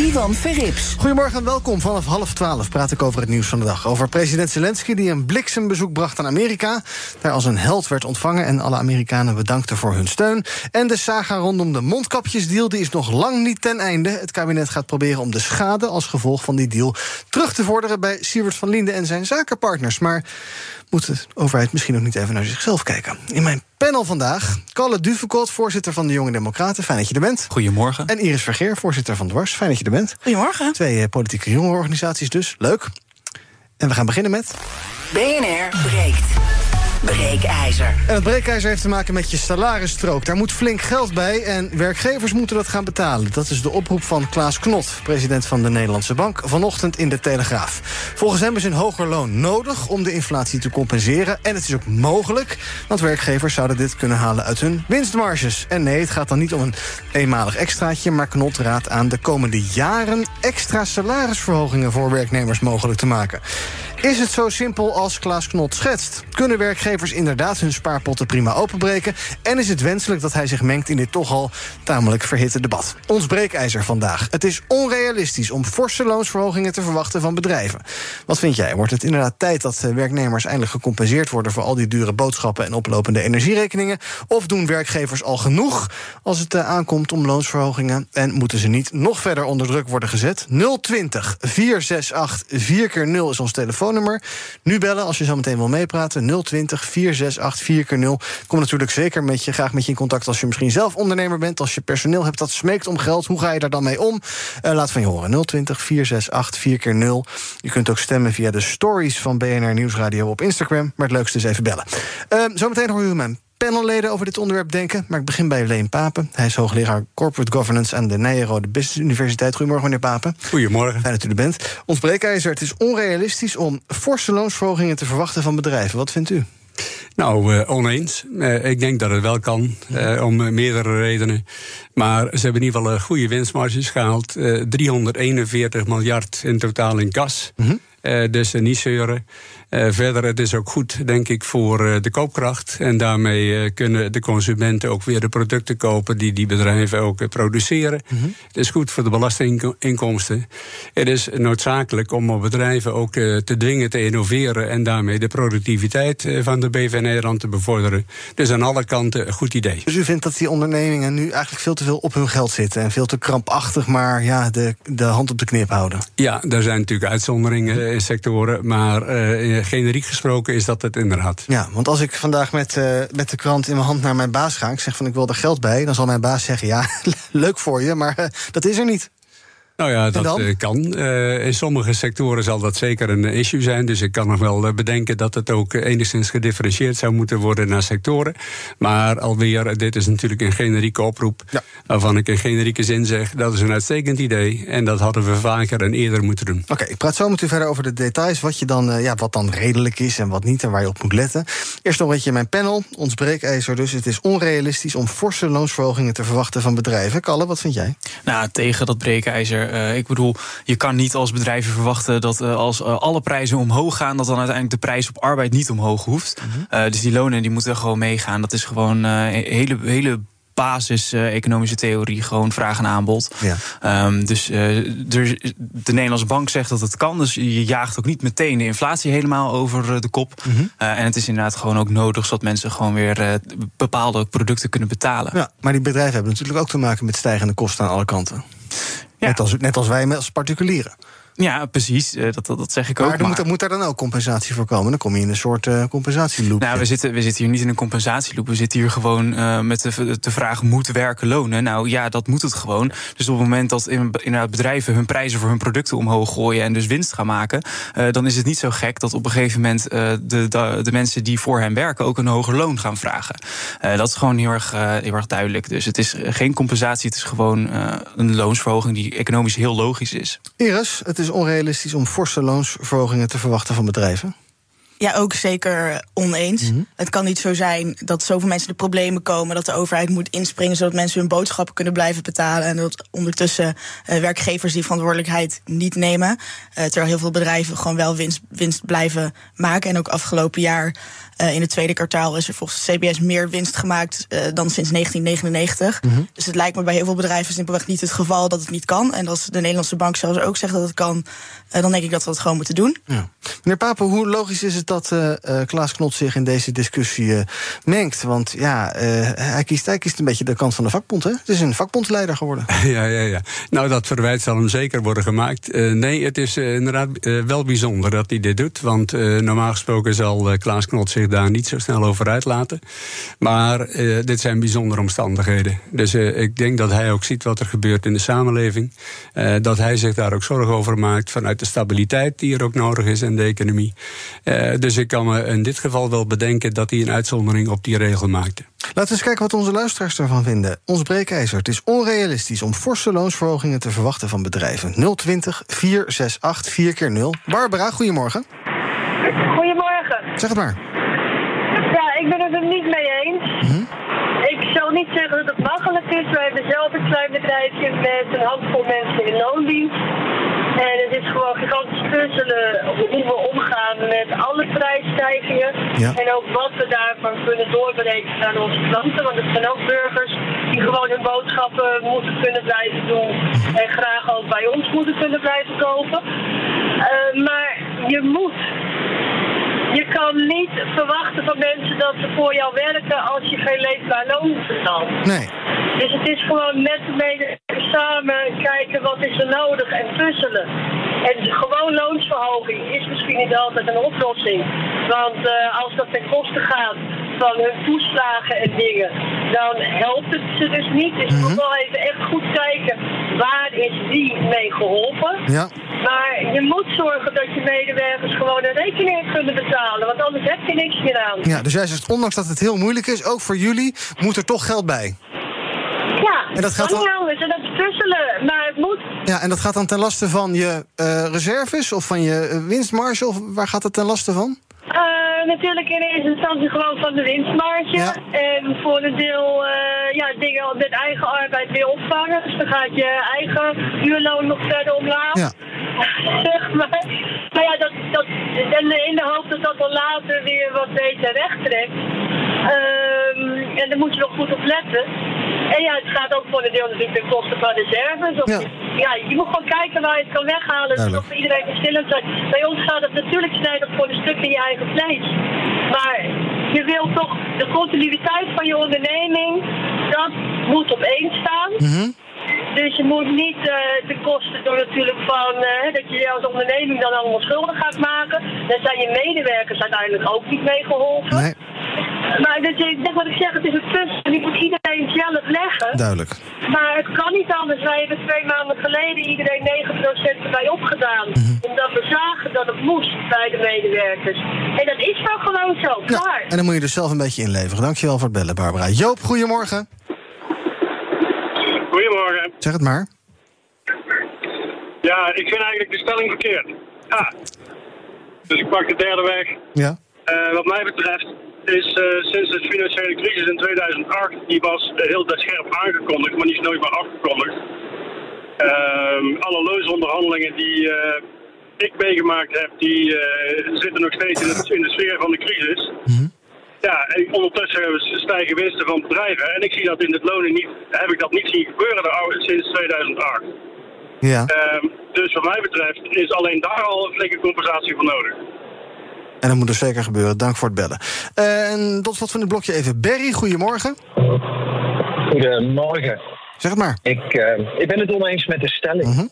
Ivan Verrips. Goedemorgen en welkom. Vanaf half twaalf praat ik over het nieuws van de dag. Over president Zelensky die een bliksembezoek bracht aan Amerika. Daar als een held werd ontvangen en alle Amerikanen bedankten voor hun steun. En de saga rondom de mondkapjesdeal die is nog lang niet ten einde. Het kabinet gaat proberen om de schade als gevolg van die deal terug te vorderen bij Siewert van Linden en zijn zakenpartners. Maar moet de overheid misschien ook niet even naar zichzelf kijken? In mijn panel vandaag, Kalle Duvekot, voorzitter van de Jonge Democraten. Fijn dat je er bent. Goedemorgen. En Iris Vergeer, voorzitter van Dwars. Fijn dat je er bent. Goedemorgen. Twee eh, politieke jongerenorganisaties dus. Leuk. En we gaan beginnen met... BNR breekt. Breekijzer. En het breekijzer heeft te maken met je salarisstrook. Daar moet flink geld bij en werkgevers moeten dat gaan betalen. Dat is de oproep van Klaas Knot, president van de Nederlandse Bank... vanochtend in de Telegraaf. Volgens hem is een hoger loon nodig om de inflatie te compenseren. En het is ook mogelijk, want werkgevers zouden dit kunnen halen uit hun winstmarges. En nee, het gaat dan niet om een eenmalig extraatje... maar Knot raadt aan de komende jaren extra salarisverhogingen... voor werknemers mogelijk te maken. Is het zo simpel als Klaas Knot schetst? Kunnen werkgevers inderdaad hun spaarpotten prima openbreken? En is het wenselijk dat hij zich mengt in dit toch al tamelijk verhitte debat? Ons breekijzer vandaag. Het is onrealistisch om forse loonsverhogingen te verwachten van bedrijven. Wat vind jij? Wordt het inderdaad tijd dat eh, werknemers eindelijk gecompenseerd worden... voor al die dure boodschappen en oplopende energierekeningen? Of doen werkgevers al genoeg als het eh, aankomt om loonsverhogingen? En moeten ze niet nog verder onder druk worden gezet? 020 468 4 keer 0 is ons telefoon telefoonnummer. Nu bellen als je zo meteen wil meepraten. 020 468 4 keer 0 Kom natuurlijk zeker met je, graag met je in contact als je misschien zelf ondernemer bent. Als je personeel hebt dat smeekt om geld. Hoe ga je daar dan mee om? Uh, laat van je horen. 020 468 4 keer 0 Je kunt ook stemmen via de stories van BNR Nieuwsradio op Instagram. Maar het leukste is even bellen. Uh, zometeen hoor je mijn panelleden over dit onderwerp denken. Maar ik begin bij Leen Papen. Hij is hoogleraar Corporate Governance aan de Nijrode Business Universiteit. Goedemorgen, meneer Papen. Goedemorgen. Fijn dat u er bent. Ons breekijzer, het is onrealistisch om forse loonsverhogingen te verwachten van bedrijven. Wat vindt u? Nou, uh, oneens. Uh, ik denk dat het wel kan, uh, om meerdere redenen. Maar ze hebben in ieder geval goede winstmarges gehaald. 341 miljard in totaal in gas. Mm -hmm. dus niet zeuren. Uh, verder, het is ook goed, denk ik, voor uh, de koopkracht. En daarmee uh, kunnen de consumenten ook weer de producten kopen die die bedrijven ook produceren. Mm -hmm. Het is goed voor de belastinginkomsten. Het is noodzakelijk om bedrijven ook te dwingen te innoveren en daarmee de productiviteit van de BV Nederland te bevorderen. Dus aan alle kanten een goed idee. Dus u vindt dat die ondernemingen nu eigenlijk veel te veel op hun geld zitten en veel te krampachtig maar ja, de, de hand op de knip houden? Ja, er zijn natuurlijk uitzonderingen in sectoren, maar generiek gesproken is dat het inderdaad. Ja, want als ik vandaag met, uh, met de krant in mijn hand naar mijn baas ga... ik zeg van ik wil er geld bij, dan zal mijn baas zeggen... ja, leuk voor je, maar uh, dat is er niet. Nou ja, dat uh, kan. Uh, in sommige sectoren zal dat zeker een issue zijn. Dus ik kan nog wel uh, bedenken dat het ook enigszins gedifferentieerd zou moeten worden naar sectoren. Maar alweer, dit is natuurlijk een generieke oproep. Ja. Waarvan ik in generieke zin zeg: dat is een uitstekend idee. En dat hadden we vaker en eerder moeten doen. Oké, okay, ik praat zo met u verder over de details. Wat, je dan, ja, wat dan redelijk is en wat niet en waar je op moet letten. Eerst nog een beetje mijn panel, ons breekijzer. Dus het is onrealistisch om forse loonsverhogingen te verwachten van bedrijven. Kalle, wat vind jij? Nou, tegen dat breekijzer. Uh, ik bedoel, je kan niet als bedrijven verwachten dat uh, als uh, alle prijzen omhoog gaan, dat dan uiteindelijk de prijs op arbeid niet omhoog hoeft. Mm -hmm. dus die lonen die moeten gewoon meegaan. Dat is gewoon een hele, hele basis-economische theorie, gewoon vraag en aanbod. Ja. Um, dus uh, de Nederlandse bank zegt dat het kan. Dus je jaagt ook niet meteen de inflatie helemaal over de kop. Mm -hmm. uh, en het is inderdaad gewoon ook nodig zodat mensen gewoon weer bepaalde producten kunnen betalen. Ja, maar die bedrijven hebben natuurlijk ook te maken met stijgende kosten aan alle kanten. Net, als, net als wij als particulieren. Ja, precies. Eh, dat, dat, dat zeg ik maar ook. Maar moet, moet daar dan ook compensatie voor komen? Dan kom je in een soort uh, compensatieloop. Nou, we zitten, we zitten hier niet in een compensatieloop. We zitten hier gewoon uh, met de, de vraag: moet werken lonen? Nou ja, dat moet het gewoon. Dus op het moment dat in, inderdaad bedrijven hun prijzen voor hun producten omhoog gooien en dus winst gaan maken, uh, dan is het niet zo gek dat op een gegeven moment de, de, de, mensen die voor hen werken ook een hoger loon gaan vragen. dat is gewoon heel erg, heel erg duidelijk. Dus het is geen compensatie, het is gewoon een loonsverhoging die economisch heel logisch is. Iris, het is onrealistisch om forse loonsverhogingen te verwachten van bedrijven? Ja, ook zeker oneens. Mm -hmm. Het kan niet zo zijn dat zoveel mensen de problemen komen, dat de overheid moet inspringen zodat mensen hun boodschappen kunnen blijven betalen en dat ondertussen uh, werkgevers die verantwoordelijkheid niet nemen. Uh, terwijl heel veel bedrijven gewoon wel winst, winst blijven maken. En ook afgelopen jaar uh, in het tweede kwartaal is er volgens CBS meer winst gemaakt dan sinds 1999. Mm -hmm. Dus het lijkt me bij heel veel bedrijven simpelweg niet het geval dat het niet kan. En als de Nederlandse bank zelfs ook zegt dat het kan, dan denk ik dat we het gewoon moeten doen. Ja. Meneer Papen, hoe logisch is het dat uh, Klaas Knot zich in deze discussie uh, mengt? Want ja, hij, kiest, hij kiest een beetje de kant van de vakbond. Hè? Het is een vakbondsleider geworden. Ja, ja, ja. Nou, dat verwijt zal hem zeker worden gemaakt. nee, het is inderdaad wel bijzonder dat hij dit doet. Want normaal gesproken zal Klaas Knot zich daar niet zo snel over uitlaten. Maar dit zijn bijzondere omstandigheden. Dus ik denk dat hij ook ziet wat er gebeurt in de samenleving. dat hij zich daar ook zorgen over maakt vanuit de stabiliteit die er ook nodig is in de economie. Uh, dus ik kan me in dit geval wel bedenken dat hij een uitzondering op die regel maakte. Laten we eens kijken wat onze luisteraars ervan vinden. Ons breekijzer. Het is onrealistisch om forse loonsverhogingen te verwachten van bedrijven. 020 468 4 keer 0 Barbara, goedemorgen. Goedemorgen. Zeg het maar. Ben het er niet mee eens. Hm? Ik zal niet zeggen dat het makkelijk is. Wij hebben zelf een klein bedrijfje met een handvol mensen in loondienst. En het is gewoon gigantisch puzzelen hoe we omgaan met alle prijsstijgingen. Ja. En ook wat we daarvan kunnen doorberekenen aan onze klanten. Want het zijn ook burgers die gewoon hun boodschappen moeten kunnen blijven doen. En graag ook bij ons moeten kunnen blijven kopen. Uh, maar je moet je kan niet verwachten van mensen dat ze voor jou werken als je geen leefbaar loon betaalt. Nee. Dus het is gewoon met de medewerkers samen kijken wat is er nodig en puzzelen. En gewoon loonsverhoging is misschien niet altijd een oplossing. Want uh, als dat ten koste gaat van hun toeslagen en dingen, dan helpt het ze dus niet. Dus je Mhm. moet wel even echt goed kijken waar is die mee geholpen. Ja. Maar je moet zorgen dat je medewerkers gewoon een rekening kunnen betalen. Want anders heb je niks meer aan. ja, dus jij zegt, ondanks dat het heel moeilijk is, ook voor jullie, moet er toch geld bij. Ja, En dat gaat niet anders. En dat is puzzelen. Maar het moet. Ja, en dat gaat dan ten laste van je eh, reserves of van je eh, winstmarge? Of waar gaat het ten laste van? Eh, natuurlijk in eerste instantie gewoon van de winstmarge. Ja. En voor een deel ja, dingen met eigen arbeid weer opvangen. Dus dan gaat je eigen huurloon nog verder omlaag. Ja. zeg maar. Maar ja, dat, dat, en in de hoop dat dat dan later weer wat beter recht trekt. Ehm, en daar moet je nog goed op letten. En ja, het gaat ook voor een deel natuurlijk ten koste van reserves. Of, Ja. ja. je moet gewoon kijken waar je het kan weghalen. Dat is Duidelijk. toch voor iedereen verschillend zijn. Bij ons gaat het natuurlijk snijden voor een stuk in je eigen vlees. Maar je wil toch de continuïteit van je onderneming, dat moet op één staan. Mhm. Dus je moet niet eh ten koste door natuurlijk van eh, dat je je als onderneming dan allemaal schulden gaat maken. Daar zijn je medewerkers uiteindelijk ook niet mee geholpen. Nee, Maar dus, ik denk wat ik zeg, het is een tussen. Die moet iedereen zelf leggen. duidelijk. Maar het kan niet anders. Wij hebben twee maanden geleden iedereen 9% erbij opgedaan. Omdat we zagen dat het moest bij de medewerkers. En dat is dan gewoon zo. Ja, Klaar. en dan moet je dus zelf een beetje inleveren. Dankjewel voor het bellen, Barbara. Joop, goedemorgen. Goedemorgen. Zeg het maar. Ja, ik vind eigenlijk de stelling verkeerd. Ja. Dus ik pak de derde weg. Ja. Eh, wat mij betreft is eh, sinds de financiële crisis in 2008, die was heel scherp aangekondigd, maar die is nooit meer afgekondigd. Ehm, alle loonsonderhandelingen die eh, ik meegemaakt heb, die zitten nog steeds in, het- in de sfeer van de crisis. Ja, en ondertussen stijgen winsten van bedrijven. En ik zie dat in het lonen niet, heb ik dat niet zien gebeuren de oude- sinds 2008. Ja. Ehm, dus wat mij betreft is alleen daar al een flinke compensatie voor nodig. En dat moet dus zeker gebeuren. Dank voor het bellen. En tot slot van dit blokje even. Berry, goedemorgen. Goedemorgen. Zeg het maar. Ik, eh, ik ben het oneens met de stelling. Mhm.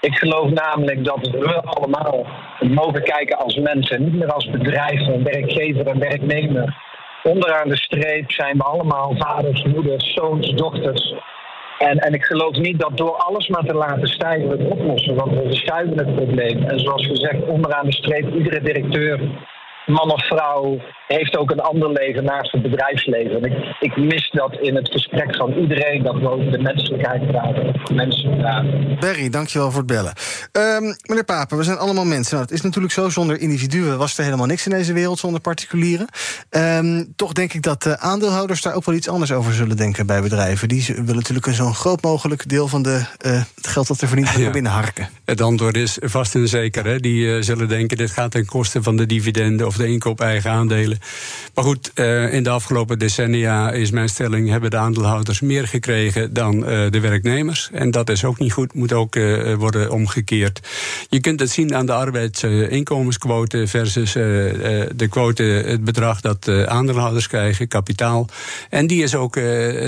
Ik geloof namelijk dat we allemaal mogen kijken als mensen, niet meer als bedrijf en werkgever en werknemer. Onderaan de streep zijn we allemaal vaders, moeders, zoons, dochters. En, en ik geloof niet dat door alles maar te laten stijgen we het oplossen, want we verschuiven het probleem. En zoals gezegd, onderaan de streep, iedere directeur man of vrouw heeft ook een ander leven naast het bedrijfsleven. En ik, ik mis dat in het gesprek van iedereen, dat we over de menselijkheid praten. Mensen praten. Berry, dankjewel voor het bellen. Ehm, meneer Papen, we zijn allemaal mensen. Nou, het is natuurlijk zo, zonder individuen was er helemaal niks in deze wereld, zonder particulieren. Ehm, toch denk ik dat de aandeelhouders daar ook wel iets anders over zullen denken bij bedrijven. Die willen natuurlijk een zo'n groot mogelijk deel van de, uh, het geld dat er verdiend wordt ja. binnenharken. Het antwoord is vast en zeker. Hè. Die uh, zullen denken, dit gaat ten koste van de dividenden of de inkoop eigen aandelen. Maar goed, uh, in de afgelopen decennia is mijn stelling: hebben de aandeelhouders meer gekregen dan uh, de werknemers. En dat is ook niet goed, moet ook uh, worden omgekeerd. Je kunt het zien aan de arbeidsinkomensquote versus de quote, het bedrag dat aandeelhouders krijgen, kapitaal. En die is ook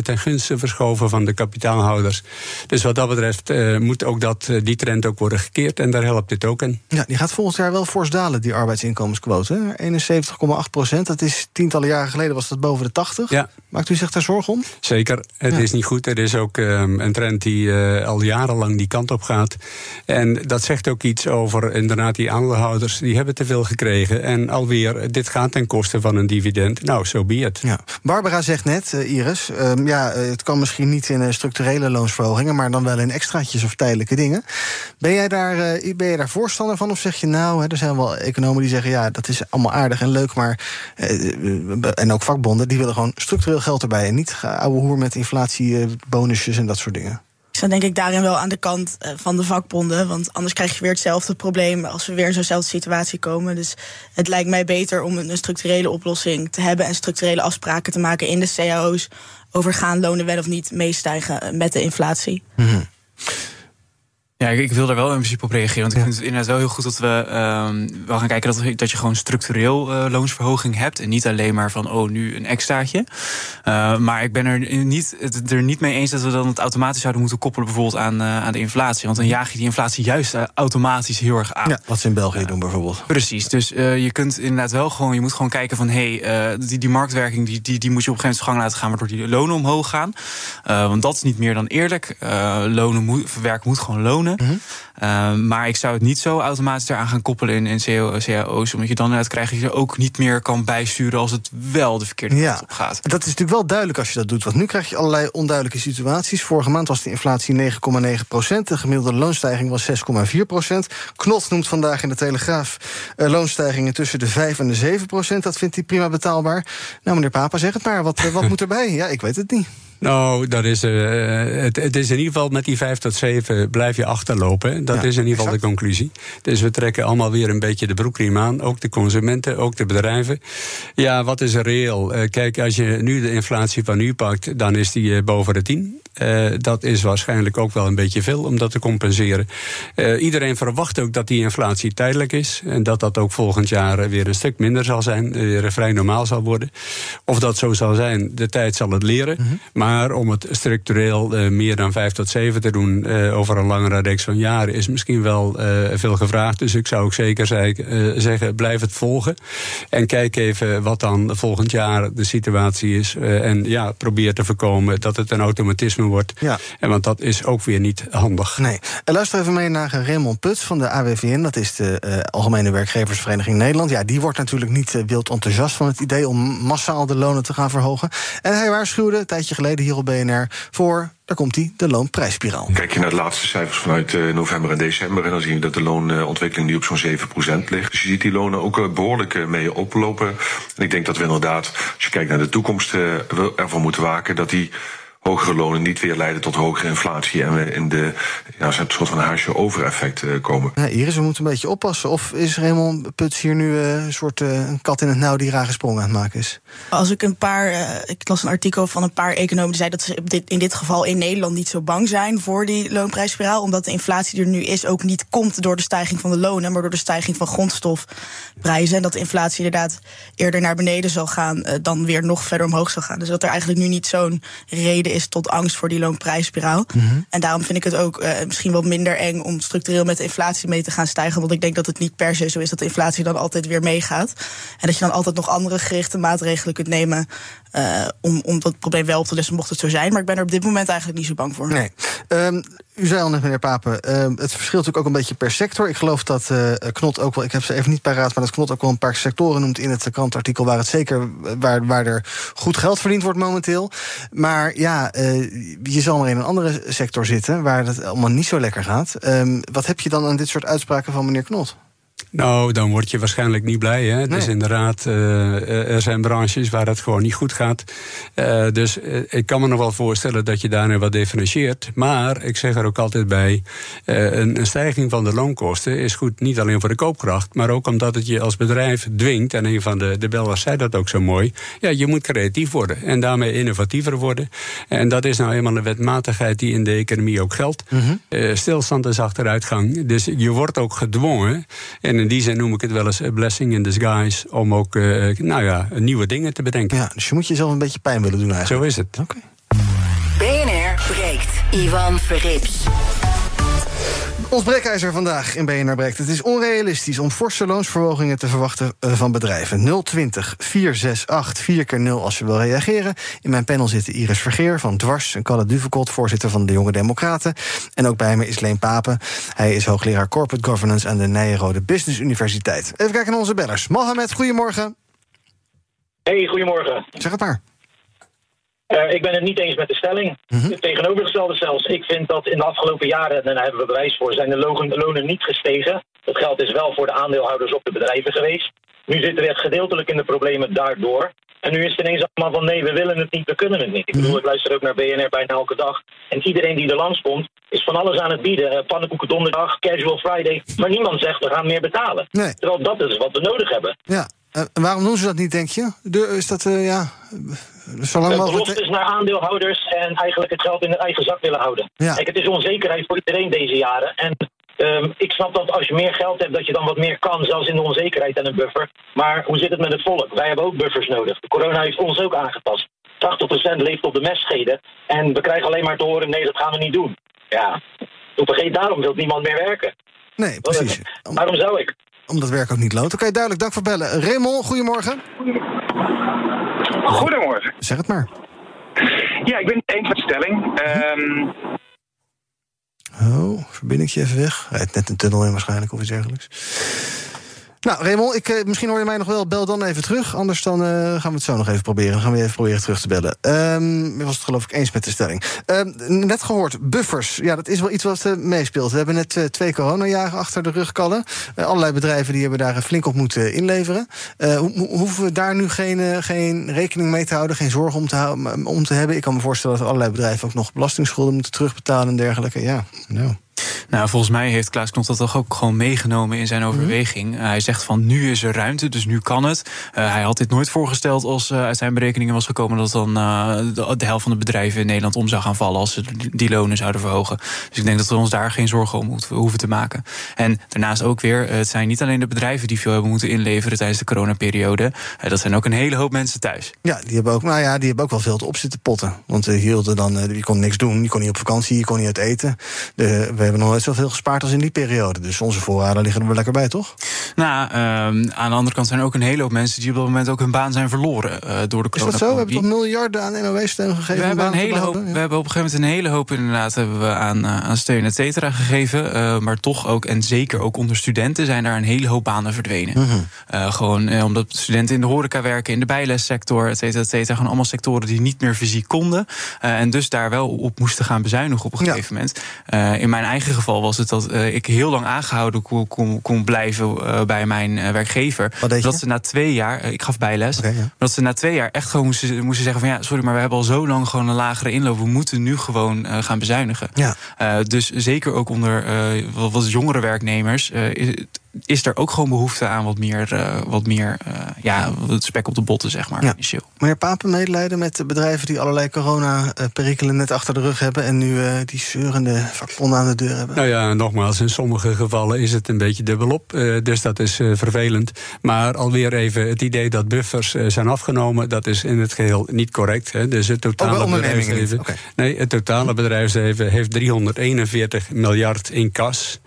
ten gunste verschoven van de kapitaalhouders. Dus wat dat betreft moet ook dat, die trend ook worden gekeerd. En daar helpt dit ook in. Ja, die gaat volgend jaar wel fors dalen, die arbeidsinkomensquote. 71,8 procent. Dat is tientallen jaren geleden was dat boven de 80. Ja. Maakt u zich daar zorgen om? Zeker. Het Ja. is niet goed. Er is ook um, een trend die uh, al jarenlang die kant op gaat. En dat zegt ook iets over inderdaad die aandeelhouders. Die hebben te veel gekregen. En alweer, dit gaat ten koste van een dividend. Nou, zo so be it. Ja. Barbara zegt net, uh, Iris, uh, ja, het kan misschien niet in structurele loonsverhogingen, maar dan wel in extraatjes of tijdelijke dingen. Ben jij daar, ben jij daar voorstander van? Of zeg je nou, hè, er zijn wel economen die zeggen, ja, dat is allemaal aardig en leuk, maar. en ook vakbonden, die willen gewoon structureel geld erbij. En niet ouwe hoer met inflatie, bonusjes en dat soort dingen. Ik sta denk ik daarin wel aan de kant eh, van de vakbonden. Want anders krijg je weer hetzelfde probleem als we weer in zo'nzelfde situatie komen. Dus het lijkt mij beter om een structurele oplossing te hebben en structurele afspraken te maken in de cao's over gaan lonen wel of niet meestijgen met de inflatie. Mm-hmm. Ja, ik, wil daar wel in principe op reageren. Want ik vind het inderdaad wel heel goed dat we um, wel gaan kijken dat, dat je gewoon structureel uh, loonsverhoging hebt. En niet alleen maar van, oh, nu een extraatje. Uh, maar ik ben er niet, het er niet mee eens dat we dan het automatisch zouden moeten koppelen bijvoorbeeld aan, uh, aan de inflatie. Want dan jaag je die inflatie juist automatisch heel erg aan. Ja, wat ze in België doen bijvoorbeeld. Precies. Dus je kunt inderdaad wel gewoon, je moet gewoon kijken van, hé, hey, die, die marktwerking die, die, die moet je op een gegeven moment gang laten gaan, waardoor die lonen omhoog gaan. want dat is niet meer dan eerlijk. lonen moet, werk moet gewoon lonen. Mm-hmm. Uh, maar ik zou het niet zo automatisch eraan gaan koppelen in, in cao's. Omdat je dan net krijgt dat je ook niet meer kan bijsturen als het wel de verkeerde ja, kant op gaat. Dat is natuurlijk wel duidelijk als je dat doet. Want nu krijg je allerlei onduidelijke situaties. Vorige maand was de inflatie 9,9 procent. De gemiddelde loonstijging was 6,4 procent. Knot noemt vandaag in de Telegraaf uh, loonstijgingen tussen de 5 en de 7 procent. Dat vindt hij prima betaalbaar. Nou, meneer Papa, zeg het maar. Wat, uh, wat moet erbij? Ja, ik weet het niet. Nou, dat is, uh, het, het, is in ieder geval met die 5 tot 7 blijf je achterlopen. Dat ja, is in ieder geval exact. de conclusie. Dus we trekken allemaal weer een beetje de broekriem aan. Ook de consumenten, ook de bedrijven. Ja, wat is er reëel? Uh, kijk, als je nu de inflatie van nu pakt, dan is die uh, boven de 10. Uh, dat is waarschijnlijk ook wel een beetje veel om dat te compenseren. Uh, iedereen verwacht ook dat die inflatie tijdelijk is. En dat dat ook volgend jaar weer een stuk minder zal zijn. Weer vrij normaal zal worden. Of dat zo zal zijn, de tijd zal het leren. Mhm. Maar om het structureel uh, meer dan 5 tot 7 te doen over een langere reeks van jaren is misschien wel veel gevraagd. Dus ik zou ook zeker zeggen, blijf het volgen. En kijk even wat dan volgend jaar de situatie is. en ja, probeer te voorkomen dat het een automatisme wordt. Ja. En want dat is ook weer niet handig. Nee. En luister even mee naar Raymond Puts van de AWVN. Dat is de Algemene Werkgeversvereniging Nederland. Ja, die wordt natuurlijk niet wild enthousiast van het idee om massaal de lonen te gaan verhogen. En hij waarschuwde een tijdje geleden hier op BNR voor daar komt hij, de loonprijsspiraal. Kijk je naar de laatste cijfers vanuit uh, november en december... en dan zie je dat de loonontwikkeling nu op zo'n 7% ligt. Dus je ziet die lonen ook uh, behoorlijk uh, mee oplopen. En ik denk dat we inderdaad, als je kijkt naar de toekomst... ervoor moeten waken dat die hogere lonen niet weer leiden tot hogere inflatie... en we in de ja, een soort van haasje overeffect uh, komen. Ja, Iris, we moeten een beetje oppassen. Of is Raymond Puts hier nu uh, een soort uh, een kat in het nauw die raar gesprongen aan het maken is? Als ik een paar... ik las een artikel van een paar economen die zeiden... dat ze dit, in dit geval in Nederland niet zo bang zijn voor die loonprijsspiraal. Omdat de inflatie die er nu is ook niet komt door de stijging van de lonen... maar door de stijging van grondstofprijzen. En dat de inflatie inderdaad eerder naar beneden zal gaan... dan weer nog verder omhoog zal gaan. Dus dat er eigenlijk nu niet zo'n reden is tot angst voor die loonprijsspiraal. En daarom vind ik het ook eh, misschien wat minder eng om structureel met de inflatie mee te gaan stijgen. Want ik denk dat het niet per se zo is dat de inflatie dan altijd weer meegaat. En dat je dan altijd nog andere gerichte maatregelen kunt nemen eh, om, om dat probleem wel op te lossen, mocht het zo zijn. Maar ik ben er op dit moment eigenlijk niet zo bang voor. Nee. Ehm, u zei al net, meneer Papen, ehm, het verschilt natuurlijk ook een beetje per sector. Ik geloof dat eh, Knot ook wel, ik heb ze even niet paraat... maar dat Knot ook wel een paar sectoren noemt in het krantartikel... waar het zeker waar, waar er goed geld verdiend wordt momenteel. Maar ja, eh, je zal maar in een andere sector zitten... waar het allemaal niet zo lekker gaat. Ehm, wat heb je dan aan dit soort uitspraken van meneer Knot? Nou, dan word je waarschijnlijk niet blij. Hè? Dus inderdaad, uh, er zijn branches waar het gewoon niet goed gaat. Uh, dus uh, ik kan me nog wel voorstellen dat je daarin wat differentieert. Maar ik zeg er ook altijd bij: een, een, stijging van de loonkosten is goed niet alleen voor de koopkracht, maar ook omdat het je als bedrijf dwingt. En een van de, de Belgers zei dat ook zo mooi. Ja, je moet creatief worden en daarmee innovatiever worden. En dat is nou eenmaal een wetmatigheid die in de economie ook geldt. -hmm. stilstand is achteruitgang. Dus je wordt ook gedwongen. En in die zin noem ik het wel eens a blessing in disguise. Om ook uh, nou ja, nieuwe dingen te bedenken. Ja, dus je moet jezelf een beetje pijn willen doen eigenlijk. Zo is het. Oké. BNR breekt. Ivan Verrips. Ons breekijzer vandaag in BNR Breekt. Het is onrealistisch om forse loonsverhogingen te verwachten uh, van bedrijven. 020 468 4 keer 0 als je wil reageren. In mijn panel zitten Iris Vergeer van Dwars... en Kalle Duvekot, voorzitter van de Jonge Democraten. En ook bij me is Leen Papen. Hij is hoogleraar Corporate Governance... aan de Nijrode Business Universiteit. Even kijken naar onze bellers. Mohamed, goedemorgen. Hey, goedemorgen. Zeg het maar. Uh, ik ben het niet eens met de stelling. -hmm. Het tegenovergestelde zelfs. Ik vind dat in de afgelopen jaren, en daar hebben we bewijs voor, zijn de lonen niet gestegen. Dat geld is wel voor de aandeelhouders op de bedrijven geweest. Nu zitten we gedeeltelijk in de problemen daardoor. En nu is het ineens allemaal van nee, we willen het niet, we kunnen het niet. Ik bedoel, ik luister ook naar BNR bijna elke dag. En iedereen die er langskomt, is van alles aan het bieden. Uh, pannenkoeken donderdag, casual friday. Maar niemand zegt, we gaan meer betalen. Nee. Terwijl dat is wat we nodig hebben. Ja, en uh, waarom doen ze dat niet, denk je? De, is dat, uh, ja... Zolang de beloftes naar aandeelhouders en eigenlijk het geld in hun eigen zak willen houden. Ja. Kijk, het is onzekerheid voor iedereen deze jaren. En um, ik snap dat als je meer geld hebt, dat je dan wat meer kan, zelfs in de onzekerheid en een buffer. Maar hoe zit het met het volk? Wij hebben ook buffers nodig. Corona heeft ons ook aangepast. 80% leeft op de mestscheden. En we krijgen alleen maar te horen, nee, dat gaan we niet doen. Ja, vergeet daarom wil niemand meer werken. Nee, precies. Waarom zou ik? Omdat werk ook niet loont. Oké, okay, duidelijk. Dank voor bellen. Raymond, goedemorgen. Goedemorgen. Zeg het maar. Ja, ik ben het eens met de stelling. Um... Oh, verbinding je even weg. Hij heeft net een tunnel in waarschijnlijk of iets dergelijks. Nou, Raymond, ik, uh, misschien hoor je mij nog wel. Bel dan even terug. Anders dan uh, gaan we het zo nog even proberen. Dan gaan we even proberen terug te bellen. Um, was het geloof ik eens met de stelling. Um, net gehoord, buffers. Ja, dat is wel iets wat uh, meespeelt. We hebben net twee coronajaren achter de rug kallen. allerlei bedrijven die hebben daar flink op moeten inleveren. Ho hoeven we daar nu geen, geen rekening mee te houden? Geen zorgen om te, om te hebben? Ik kan me voorstellen dat allerlei bedrijven ook nog belastingsschulden moeten terugbetalen en dergelijke. Ja, nou... Nou, volgens mij heeft Klaas Knot dat toch ook gewoon meegenomen in zijn overweging. Mm -hmm. uh, hij zegt van nu is er ruimte, dus nu kan het. Uh, hij had dit nooit voorgesteld als uh, uit zijn berekeningen was gekomen dat dan de, de, helft van de bedrijven in Nederland om zou gaan vallen als ze die lonen zouden verhogen. Dus ik denk dat we ons daar geen zorgen om hoeven te maken. En daarnaast ook weer, het zijn niet alleen de bedrijven die veel hebben moeten inleveren tijdens de coronaperiode. dat zijn ook een hele hoop mensen thuis. Ja, die hebben ook, nou ja, die hebben ook wel veel te op zitten potten. Want je hielden dan, je kon niks doen, je kon niet op vakantie, je kon niet uit eten. De, we hebben nog nooit zoveel gespaard als in die periode. Dus onze voorraden liggen er wel lekker bij, toch? Nou, um, aan de andere kant zijn er ook een hele hoop mensen die op dat moment ook hun baan zijn verloren uh, door de corona. Is dat zo? We hebben toch miljarden aan NOW-steun gegeven? We hebben, een hele hoop, ja. we hebben op een gegeven moment een hele hoop inderdaad hebben we aan, uh, aan steun et cetera gegeven. Uh, maar toch ook, en zeker ook onder studenten, zijn daar een hele hoop banen verdwenen. -hmm. gewoon omdat studenten in de horeca werken, in de bijlessector, et cetera, et cetera. Gewoon allemaal sectoren die niet meer fysiek konden. en dus daar wel op moesten gaan bezuinigen op een gegeven ja. moment. in mijn eigen geval was het dat uh, ik heel lang aangehouden kon, kon, kon blijven uh, bij mijn uh, werkgever. Dat ze na twee jaar, ik gaf bijles, okay, ja. dat ze na twee jaar echt gewoon moesten, moesten zeggen van ja, sorry, maar we hebben al zo lang gewoon een lagere inloop. We moeten nu gewoon gaan bezuinigen. Ja. dus zeker ook onder wat jongere werknemers is er ook gewoon behoefte aan wat meer, uh, wat meer uh, ja, het spek op de botten, zeg maar. Ja. Meneer Papen, medelijden met de bedrijven die allerlei corona-perikelen net achter de rug hebben en nu uh, die zeurende vakbonden aan de deur hebben? Nou ja, nogmaals, in sommige gevallen is het een beetje dubbelop. dus dat is vervelend. Maar alweer even het idee dat buffers zijn afgenomen, dat is in het geheel niet correct. Hè. Dus het totale bedrijfsleven. Okay. Nee, het totale bedrijfsleven heeft 341 miljard in kas.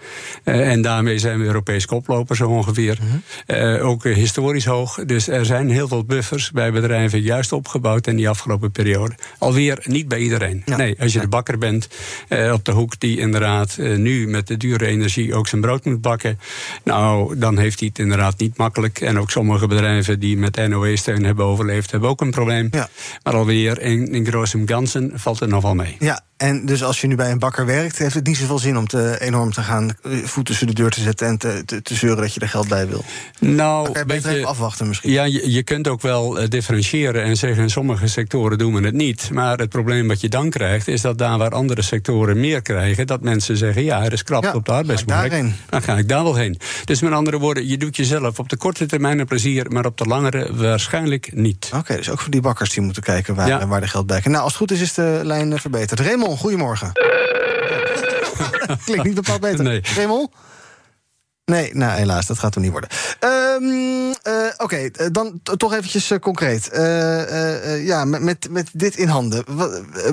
en daarmee zijn we Europees koploper zo ongeveer. uh, ook historisch hoog. Dus er zijn heel veel buffers bij bedrijven juist opgebouwd in die afgelopen periode. Alweer niet bij iedereen. Ja. Nee, als je de bakker bent uh, op de hoek die inderdaad nu met de dure energie ook zijn brood moet bakken. Nou, dan heeft hij het inderdaad niet makkelijk. En ook sommige bedrijven die met NOE-steun hebben overleefd, hebben ook een probleem. Ja. Maar alweer in, in ganzen valt het nog wel mee. Ja, en dus als je nu bij een bakker werkt, heeft het niet zoveel zin om te enorm te gaan voet tussen de deur te zetten en te, te, te zeuren dat je er geld bij wil. Nou, kan je beter even afwachten misschien. Ja, je, je kunt ook wel uh, differentiëren en zeggen in sommige sectoren doen we het niet. Maar het probleem wat je dan krijgt, is dat daar waar andere sectoren meer krijgen, dat mensen zeggen ja, er is krap ja, op de arbeidsmarkt. Dan ga ik daar wel heen. Dus met andere woorden, je doet jezelf op de korte termijn een plezier, maar op de langere waarschijnlijk niet. Oké, okay, dus ook voor die bakkers die moeten kijken waar, ja. waar de geld bij kan. Nou, als het goed is, is de lijn verbeterd. Raymond, goedemorgen. Klinkt niet bepaald beter. Nee. Raymond? Nee, nou helaas, dat gaat hem niet worden. Um, uh, Oké, okay, dan toch eventjes uh, concreet. Uh, ja, met, met, met dit in handen.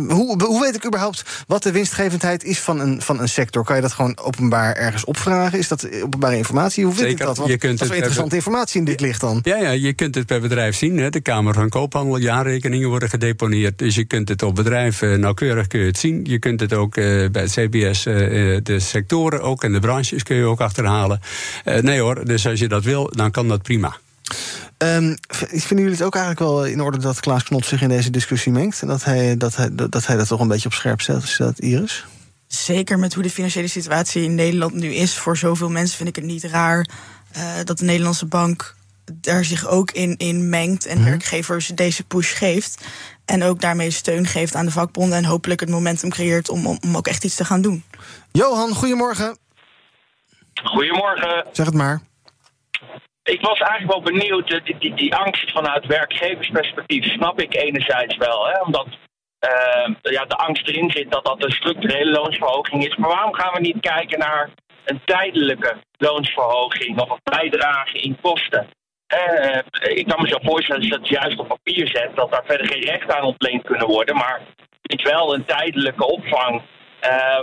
Hoe, hoe weet ik überhaupt wat de winstgevendheid is van een, van een sector? Kan je dat gewoon openbaar ergens opvragen? Is dat openbare informatie? Hoe weet Zeker, ik dat? Want je kunt dat is interessante informatie in dit licht dan. Ja, ja, je kunt het per bedrijf zien. Hè. De Kamer van Koophandel, jaarrekeningen worden gedeponeerd. Dus je kunt het op bedrijven nauwkeurig kun je het zien. Je kunt het ook bij het CBS, de sectoren ook en de branches kun je ook achterhalen. Uh, nee hoor, dus als je dat wil, dan kan dat prima. Um, vinden jullie het ook eigenlijk wel in orde dat Klaas Knot zich in deze discussie mengt? En dat hij dat, hij, dat, hij dat toch een beetje op scherp zet, stelt, Iris? Zeker met hoe de financiële situatie in Nederland nu is. Voor zoveel mensen vind ik het niet raar uh, dat de Nederlandse bank daar zich ook in, in mengt en mm. werkgevers deze push geeft. En ook daarmee steun geeft aan de vakbonden en hopelijk het momentum creëert om, om, om ook echt iets te gaan doen. Johan, goedemorgen. Goedemorgen. Zeg het maar. Ik was eigenlijk wel benieuwd, die, die, die angst vanuit werkgeversperspectief snap ik enerzijds wel. Hè, omdat uh, ja, de angst erin zit dat dat een structurele loonsverhoging is. Maar waarom gaan we niet kijken naar een tijdelijke loonsverhoging of een bijdrage in kosten? Uh, ik kan me zo voorstellen als je dat juist op papier zet, dat daar verder geen recht aan ontleend kunnen worden. Maar het is wel een tijdelijke opvang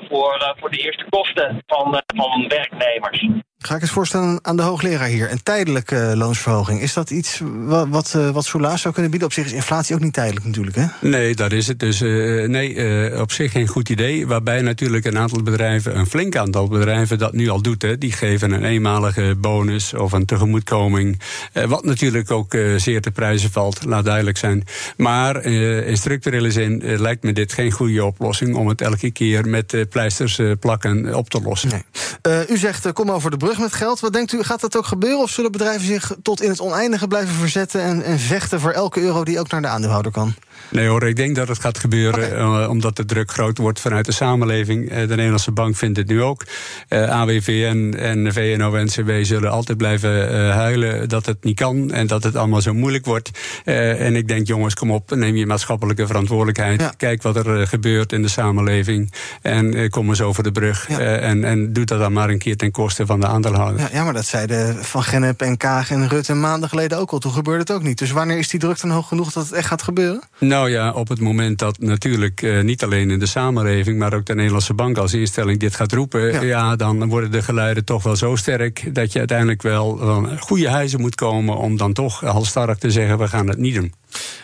voor, uh, voor de eerste kosten van, uh, van werknemers. Ga ik eens voorstellen aan de hoogleraar hier. Een tijdelijke loonsverhoging. Is dat iets wat, wat, wat Soelaas zou kunnen bieden? Op zich is inflatie ook niet tijdelijk natuurlijk, hè? Nee, dat is het. Dus nee, op zich geen goed idee. Waarbij natuurlijk een aantal bedrijven, een flink aantal bedrijven... dat nu al doet. Hè. Die geven een eenmalige bonus of een tegemoetkoming. wat natuurlijk ook zeer te prijzen valt, laat duidelijk zijn. Maar in structurele zin lijkt me dit geen goede oplossing... om het elke keer met pleisters plakken op te lossen. Nee. U zegt kom over de brug met geld. Wat denkt u, gaat dat ook gebeuren? Of zullen bedrijven zich tot in het oneindige blijven verzetten en, en vechten voor elke euro die ook naar de aandeelhouder kan? Nee hoor, ik denk dat het gaat gebeuren okay. omdat de druk groot wordt vanuit de samenleving. de Nederlandse Bank vindt het nu ook. AWVN en VNO-NCW zullen altijd blijven huilen dat het niet kan en dat het allemaal zo moeilijk wordt. en ik denk jongens, kom op, neem je maatschappelijke verantwoordelijkheid. Ja. Kijk wat er gebeurt in de samenleving. En uh, kom eens over de brug. Ja. Uh, en, en doe dat dan maar een keer ten koste van de aandeelhouder. Ja, ja, maar dat zeiden Van Gennep en Kaag en Rutte maanden geleden ook al. Toen gebeurde het ook niet. Dus wanneer is die druk dan hoog genoeg dat het echt gaat gebeuren? Nou ja, op het moment dat natuurlijk uh, niet alleen in de samenleving... maar ook de Nederlandse bank als instelling dit gaat roepen... Ja, ja dan worden de geluiden toch wel zo sterk... dat je uiteindelijk wel van goede huizen moet komen... om dan toch halstarrig te zeggen, we gaan het niet doen.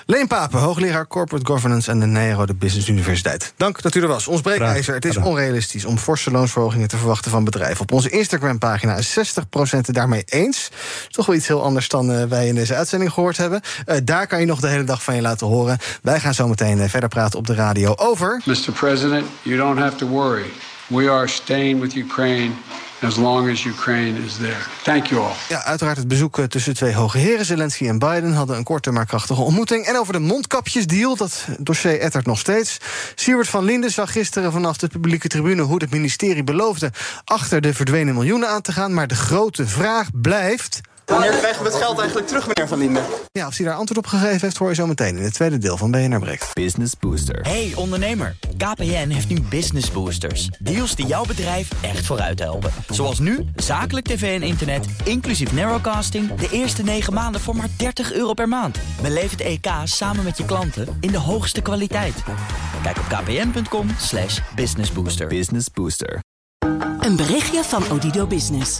Leen Papen, hoogleraar Corporate Governance aan de Nijrode Business Universiteit. Dank dat u er was. Ons breekijzer. Het is onrealistisch om forse loonsverhogingen te verwachten van bedrijven. Op onze Instagram-pagina is 60% het daarmee eens. Toch wel iets heel anders dan uh, wij in deze uitzending gehoord hebben. Uh, daar kan je nog de hele dag van je laten horen. Wij gaan zo meteen uh, verder praten op de radio over. Mr. President, you don't have to worry. We are staying with Ukraine as long as Ukraine is there. Thank you all. Ja, uiteraard het bezoek eh, tussen twee hoge heren. Zelensky en Biden hadden een korte maar krachtige ontmoeting. En over de mondkapjesdeal, dat dossier ettert nog steeds. Siewert van Linden zag gisteren vanaf de publieke tribune... hoe het ministerie beloofde achter de verdwenen miljoenen aan te gaan. Maar de grote vraag blijft... Wanneer krijgen we het geld eigenlijk terug, meneer Van Linden? Ja, of hij daar antwoord op gegeven heeft, hoor je zo meteen in het tweede deel van BNR Breekt. Business Booster. Hey ondernemer, KPN heeft nu Business Boosters. Deals die jouw bedrijf echt vooruit helpen. Zoals nu, zakelijk tv en internet, inclusief narrowcasting... de eerste 9 maanden voor maar 30 euro per maand. Beleef het EK samen met je klanten in de hoogste kwaliteit. Kijk op kpn.com slash businessbooster. Business Booster. Een berichtje van Odido Business.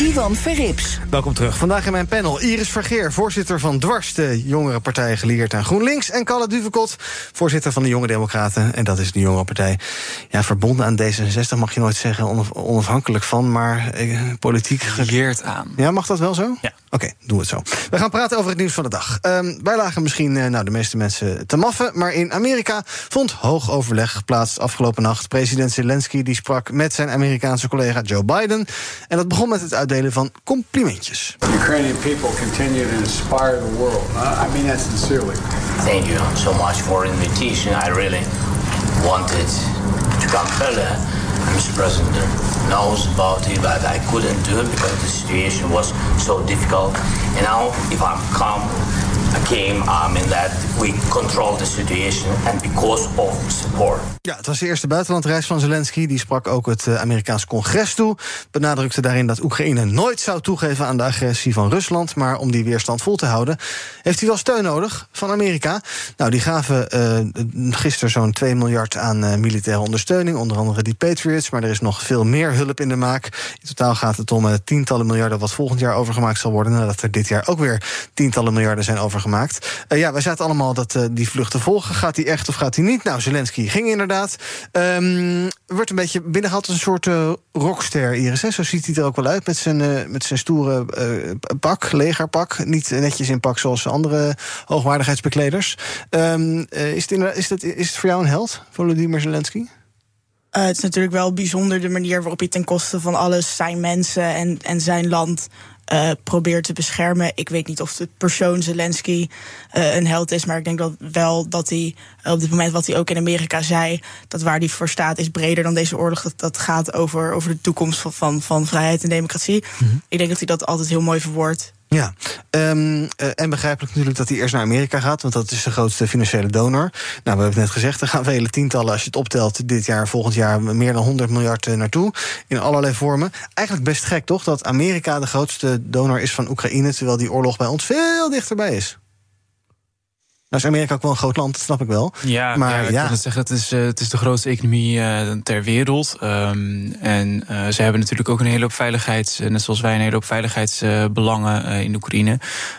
Ivan Verrips. Welkom terug. Vandaag in mijn panel Iris Vergeer, voorzitter van Dwars, de jongere partij gelieerd aan GroenLinks. En Kalle Duvekot, voorzitter van de Jonge Democraten. En dat is de jongere partij. Ja, verbonden aan D66 mag je nooit zeggen, onafhankelijk van, maar eh, politiek. Gelieerd aan. Ja, mag dat wel zo? Ja. Oké, doen we het zo. We gaan praten over het nieuws van de dag. Um, wij lagen misschien uh, nou, de meeste mensen te maffen, maar in Amerika vond hoog overleg plaats afgelopen nacht. President Zelensky die sprak met zijn Amerikaanse collega Joe Biden. En dat begon met het uitdelen van complimentjes. Ukrainian people continue to inspire the world. I mean that sincerely. Thank you so much for the invitation. I really wanted to come. Mr. President knows about it, but I couldn't do it because the situation was so difficult. And now, if I'm calm, I came um, in that we control the situation and because of support. Ja, het was de eerste buitenlandreis van Zelensky. Die sprak ook het uh, Amerikaans congres toe. Benadrukte daarin dat Oekraïne nooit zou toegeven aan de agressie van Rusland. Maar om die weerstand vol te houden, heeft hij wel steun nodig van Amerika. Nou, die gaven uh, gisteren zo'n 2 miljard aan uh, militaire ondersteuning. Onder andere die Patriots. Maar er is nog veel meer hulp in de maak. In totaal gaat het om tientallen miljarden wat volgend jaar overgemaakt zal worden. Nadat er dit jaar ook weer tientallen miljarden zijn overgemaakt. ja, wij zaten allemaal dat die vluchten volgen. Gaat hij echt of gaat hij niet? Nou, Zelensky ging inderdaad. Um, wordt een beetje binnengehaald als een soort rockster, Iris. Hè? Zo ziet hij er ook wel uit met zijn, met zijn stoere pak, legerpak. Niet netjes in pak zoals andere hoogwaardigheidsbekleders. Um, is, het is, dat, is het voor jou een held, Volodymyr Zelensky? Uh, het is natuurlijk wel bijzonder de manier waarop hij ten koste van alles zijn mensen en, en zijn land uh, probeert te beschermen. Ik weet niet of de persoon Zelensky uh, een held is, maar ik denk dat wel dat hij op dit moment wat hij ook in Amerika zei, dat waar hij voor staat is breder dan deze oorlog. Dat, dat gaat over, over de toekomst van, van, van vrijheid en democratie. Mm -hmm. Ik denk dat hij dat altijd heel mooi verwoordt. Ja, um, uh, en begrijpelijk natuurlijk dat hij eerst naar Amerika gaat, want dat is de grootste financiële donor. Nou, we hebben het net gezegd, er gaan vele tientallen, als je het optelt, dit jaar, volgend jaar meer dan 100 miljard naartoe. In allerlei vormen. Eigenlijk best gek, toch? Dat Amerika de grootste donor is van Oekraïne, terwijl die oorlog bij ons veel dichterbij is. Nou is Amerika ook wel een groot land, dat snap ik wel. Ja, maar ja, ik ja. het zeggen, het is, uh, het is de grootste economie uh, ter wereld. Um, en uh, ze hebben natuurlijk ook een hele hoop veiligheids... net zoals wij een hele hoop veiligheidsbelangen in Oekraïne.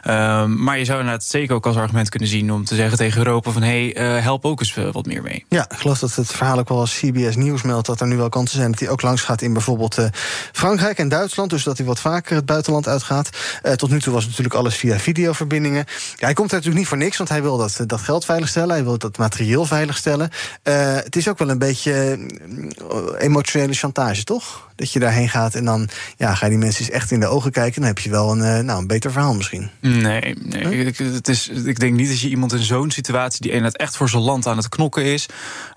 Um, maar je zou inderdaad zeker ook als argument kunnen zien... om te zeggen tegen Europa van... hé, hey, help ook eens wat meer mee. Ja, ik geloof dat het verhaal ook wel als CBS Nieuws meldt... dat er nu wel kansen zijn dat hij ook langs gaat in bijvoorbeeld Frankrijk en Duitsland. Dus dat hij wat vaker het buitenland uitgaat. tot nu toe was natuurlijk alles via videoverbindingen. Ja, hij komt er natuurlijk niet voor niks, want hij wil dat, dat geld veiligstellen. Hij wil dat materieel veiligstellen. Uh, het is ook wel een beetje emotionele chantage, toch? Dat je daarheen gaat en dan ja, ga je die mensen eens echt in de ogen kijken. Dan heb je wel een, nou, een beter verhaal misschien. Nee, nee. Huh? Ik, het is, ik denk niet dat je iemand in zo'n situatie... die inderdaad echt voor zijn land aan het knokken is...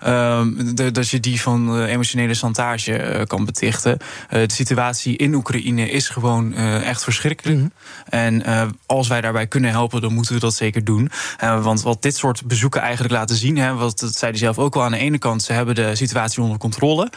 Um, de, dat je die van emotionele chantage kan betichten. de situatie in Oekraïne is gewoon echt verschrikkelijk. Mm -hmm. En als wij daarbij kunnen helpen, dan moeten we dat zeker doen. want wat dit soort bezoeken eigenlijk laten zien... Hè, wat, dat zei hij zelf ook al aan de ene kant... ze hebben de situatie onder controle.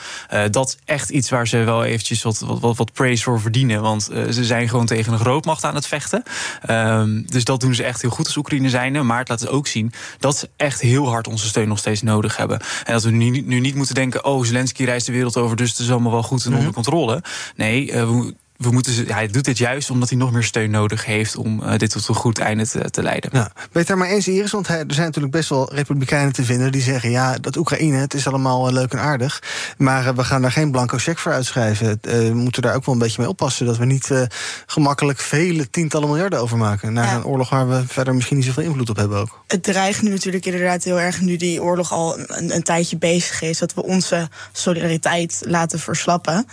dat is echt iets waar ze wel eventjes wat, wat, wat praise voor verdienen. Want uh, ze zijn gewoon tegen een grootmacht aan het vechten. Um, dus dat doen ze echt heel goed als Oekraïne zijn. Maar het laat ook zien dat ze echt heel hard onze steun nog steeds nodig hebben. En dat we nu, nu niet moeten denken... oh, Zelensky reist de wereld over, dus het is allemaal wel goed en onder controle. Nee, uh, we we moeten, ja, hij doet dit juist omdat hij nog meer steun nodig heeft om eh, dit tot een goed einde te, te leiden. Ja. Ben je het daar maar eens, Iris? Want hij- er zijn natuurlijk best wel republikeinen te vinden die zeggen: ja, dat Oekraïne, het is allemaal eh, leuk en aardig. Maar eh, we gaan daar geen blanco cheque voor uitschrijven. Eh, we moeten daar ook wel een beetje mee oppassen dat we niet eh, gemakkelijk vele tientallen miljarden overmaken. Naar een oorlog waar we verder misschien niet zoveel invloed op hebben ook. Het dreigt nu natuurlijk inderdaad heel erg, nu die oorlog al een, een tijdje bezig is, dat we onze solidariteit laten verslappen.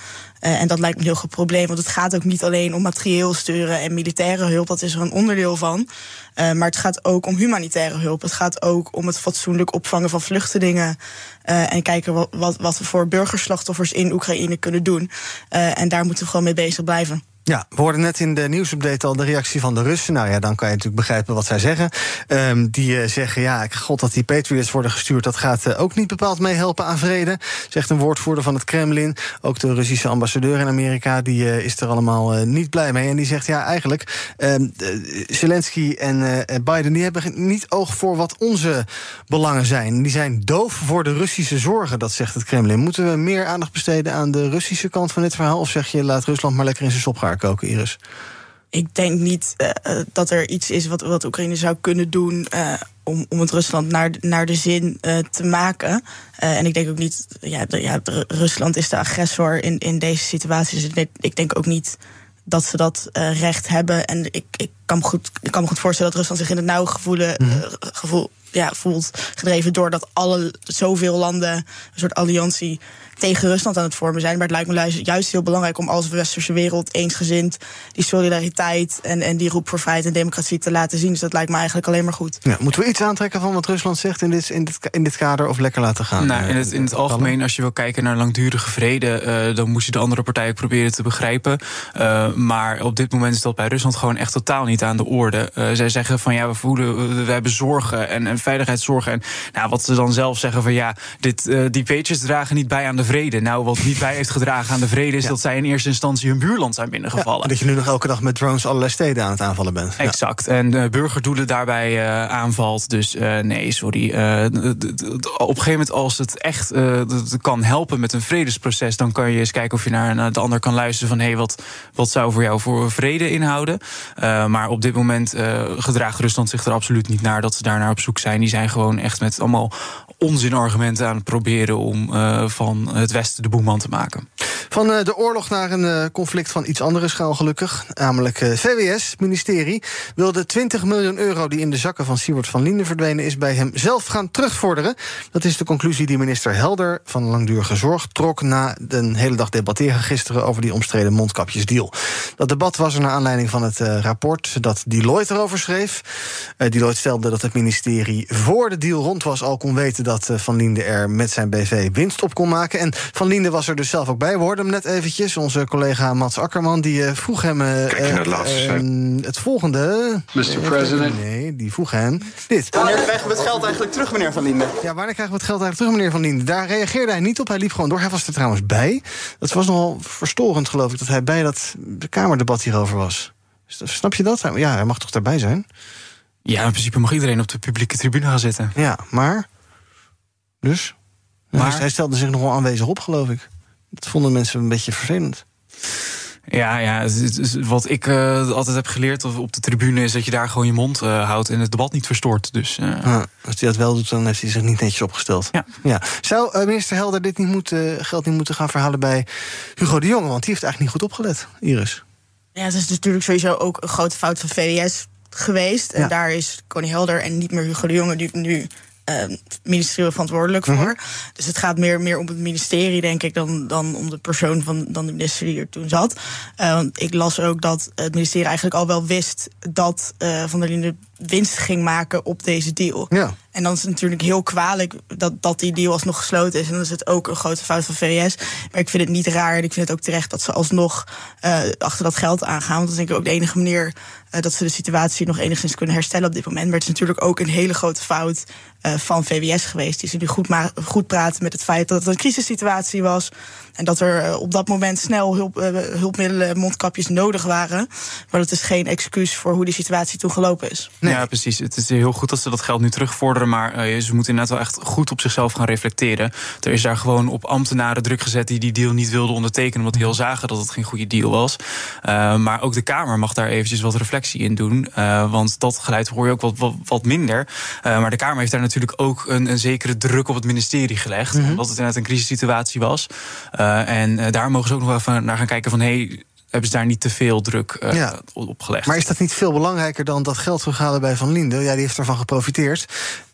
Eh, en dat lijkt me een heel groot probleem, want het gaat ook niet alleen om materieel sturen en militaire hulp, dat is er een onderdeel van. Eh, maar het gaat ook om humanitaire hulp. Het gaat ook om het fatsoenlijk opvangen van vluchtelingen. eh, en kijken wat, wat, wat we voor burgerslachtoffers in Oekraïne kunnen doen. En daar moeten we gewoon mee bezig blijven. Ja, we hoorden net in de nieuwsupdate al de reactie van de Russen. Nou ja, dan kan je natuurlijk begrijpen wat zij zeggen. Ehm, die eh, zeggen, ja, god dat die Patriots worden gestuurd... dat gaat eh, ook niet bepaald meehelpen aan vrede. Zegt een woordvoerder van het Kremlin. Ook de Russische ambassadeur in Amerika, die eh, is er allemaal niet blij mee. En die zegt, ja, eigenlijk, ehm, eh, Zelensky en Biden... die hebben niet oog voor wat onze belangen zijn. Die zijn doof voor de Russische zorgen, dat zegt het Kremlin. Moeten we meer aandacht besteden aan de Russische kant van dit verhaal? Of zeg je, laat Rusland maar lekker in zijn sop gaan koken, Iris? Ik denk niet eh, eh, dat er iets is wat, wat Oekraïne zou kunnen doen eh, om, om het Rusland naar, de- naar de zin te maken. En ik denk ook niet, ja, de- ja, de- Rusland is de agressor in, in deze situatie. Dus ik denk, ik denk ook niet dat ze dat recht hebben. En ik, ik, kan me goed, ik kan me goed voorstellen dat Rusland zich in het nauw gevoelen, eh, gevoel, ja, voelt. Gedreven doordat alle, zoveel landen een soort alliantie tegen Rusland aan het vormen zijn. Maar het lijkt me juist heel belangrijk om als westerse wereld eensgezind die solidariteit en, en die roep voor vrijheid en democratie te laten zien. Dus dat lijkt me eigenlijk alleen maar goed. Ja, moeten we iets aantrekken van wat Rusland zegt in dit, in dit, in dit kader of lekker laten gaan? Nou, in het, in het algemeen, als je wil kijken naar langdurige vrede, eh, dan moet je de andere partij ook proberen te begrijpen. Eh, maar op dit moment is dat bij Rusland gewoon echt totaal niet aan de orde. Eh, zij zeggen van ja, we voelen, we, we hebben zorgen en, en veiligheidszorgen. En nou, wat ze dan zelf zeggen van ja, dit, eh, die pages dragen niet bij aan de vrede. Nou, wat niet bij heeft gedragen aan de vrede is dat zij in eerste instantie hun buurland zijn binnengevallen. en dat je nu nog elke dag met drones allerlei steden aan het aanvallen bent. Exact. En eh, burgerdoelen daarbij eh, aanvalt. Dus eh, nee, sorry. Op een gegeven moment, als het echt kan helpen met een vredesproces, dan kan je eens kijken of je naar, naar de ander kan luisteren van hé, hey, wat, wat zou voor jou voor vrede inhouden? Maar op dit moment gedraagt Rusland zich er absoluut niet naar dat ze daar naar op zoek zijn. Die zijn gewoon echt met allemaal onzinargumenten aan het proberen om eh, van het Westen de boeman te maken. Van eh, de oorlog naar een eh, conflict van iets andere schaal gelukkig. Namelijk VWS, ministerie, wil de 20 miljoen euro... die in de zakken van Siewert van Linden verdwenen is... bij hem zelf gaan terugvorderen. Dat is de conclusie die minister Helder van Langdurige Zorg... trok na een hele dag debatteren gisteren... over die omstreden mondkapjesdeal. Dat debat was er naar aanleiding van het rapport... dat Deloitte erover schreef. Deloitte stelde dat het ministerie voor de deal rond was... al kon weten dat eh, Van Linden er met zijn BV winst op kon maken. En Van Linden was er dus zelf ook bij. We hoorden hem net eventjes. Onze collega Mats Akkerman die eh, vroeg hem... eh, Kijk je naar het volgende... Mr. President. Nee, die vroeg hem dit. Wanneer krijgen we het geld eigenlijk terug, meneer Van Linden? Ja, wanneer krijgen we het geld eigenlijk terug, meneer Van Linden? Daar reageerde hij niet op. Hij liep gewoon door. Hij was er trouwens bij. Dat was nogal verstorend, geloof ik, dat hij bij dat Kamerdebat hierover was. Snap je dat? Ja, hij mag toch daarbij zijn? Ja, in principe mag iedereen op de publieke tribune gaan zitten. Ja, maar. Dus? Maar- Hij- Hij stelde zich nogal aanwezig op, geloof ik. Dat vonden mensen een beetje vervelend. Ja, ja wat ik eh, altijd heb geleerd op op de tribune is dat je daar gewoon je mond eh, houdt en het debat niet verstoort. Dus eh, Ja, als hij dat wel doet, dan heeft hij zich niet netjes opgesteld. Ja. Zou eh, minister Helder dit niet moeten, geld niet moeten gaan verhalen bij Hugo de Jonge? Want die heeft eigenlijk niet goed opgelet, Iris. Ja, het is natuurlijk sowieso ook een grote fout van VWS geweest. En Ja. daar is Connie Helder en niet meer Hugo de Jonge nu, nu eh, ministerieel verantwoordelijk voor. Mhm. Dus het gaat meer, meer om het ministerie, denk ik, dan, dan om de persoon van dan de minister die er toen zat. Eh, want ik las ook dat het ministerie eigenlijk al wel wist dat eh, Van der Linden winst ging maken op deze deal. Ja. En dan is het natuurlijk heel kwalijk dat, dat die deal alsnog gesloten is. En dan is het ook een grote fout van VWS. Maar ik vind het niet raar en ik vind het ook terecht dat ze alsnog eh, achter dat geld aangaan. Want dat is denk ik ook de enige manier eh, dat ze de situatie nog enigszins kunnen herstellen op dit moment. Maar het is natuurlijk ook een hele grote fout eh, van VWS geweest. Die ze nu goed, goed praten met het feit dat het een crisissituatie was. En dat er eh, op dat moment snel hulp, eh, hulpmiddelen, mondkapjes nodig waren. Maar dat is geen excuus voor hoe die situatie toen gelopen is. ja, precies. Het is heel goed dat ze dat geld nu terugvorderen. Maar eh, ze moeten inderdaad wel echt goed op zichzelf gaan reflecteren. Er is daar gewoon op ambtenaren druk gezet die die deal niet wilden ondertekenen. Omdat die al zagen dat het geen goede deal was. Uh, maar ook de Kamer mag daar eventjes wat reflectie in doen. Uh, want dat geluid hoor je ook wat, wat, wat minder. maar de Kamer heeft daar natuurlijk ook een, een zekere druk op het ministerie gelegd. Mm -hmm. Omdat het inderdaad een crisissituatie was. En daar mogen ze ook nog even naar gaan kijken van... Hey, hebben ze daar niet te veel druk uh, ja. op gelegd. Maar is dat niet veel belangrijker dan dat geld terughalen bij Van Linde? Ja, die heeft ervan geprofiteerd.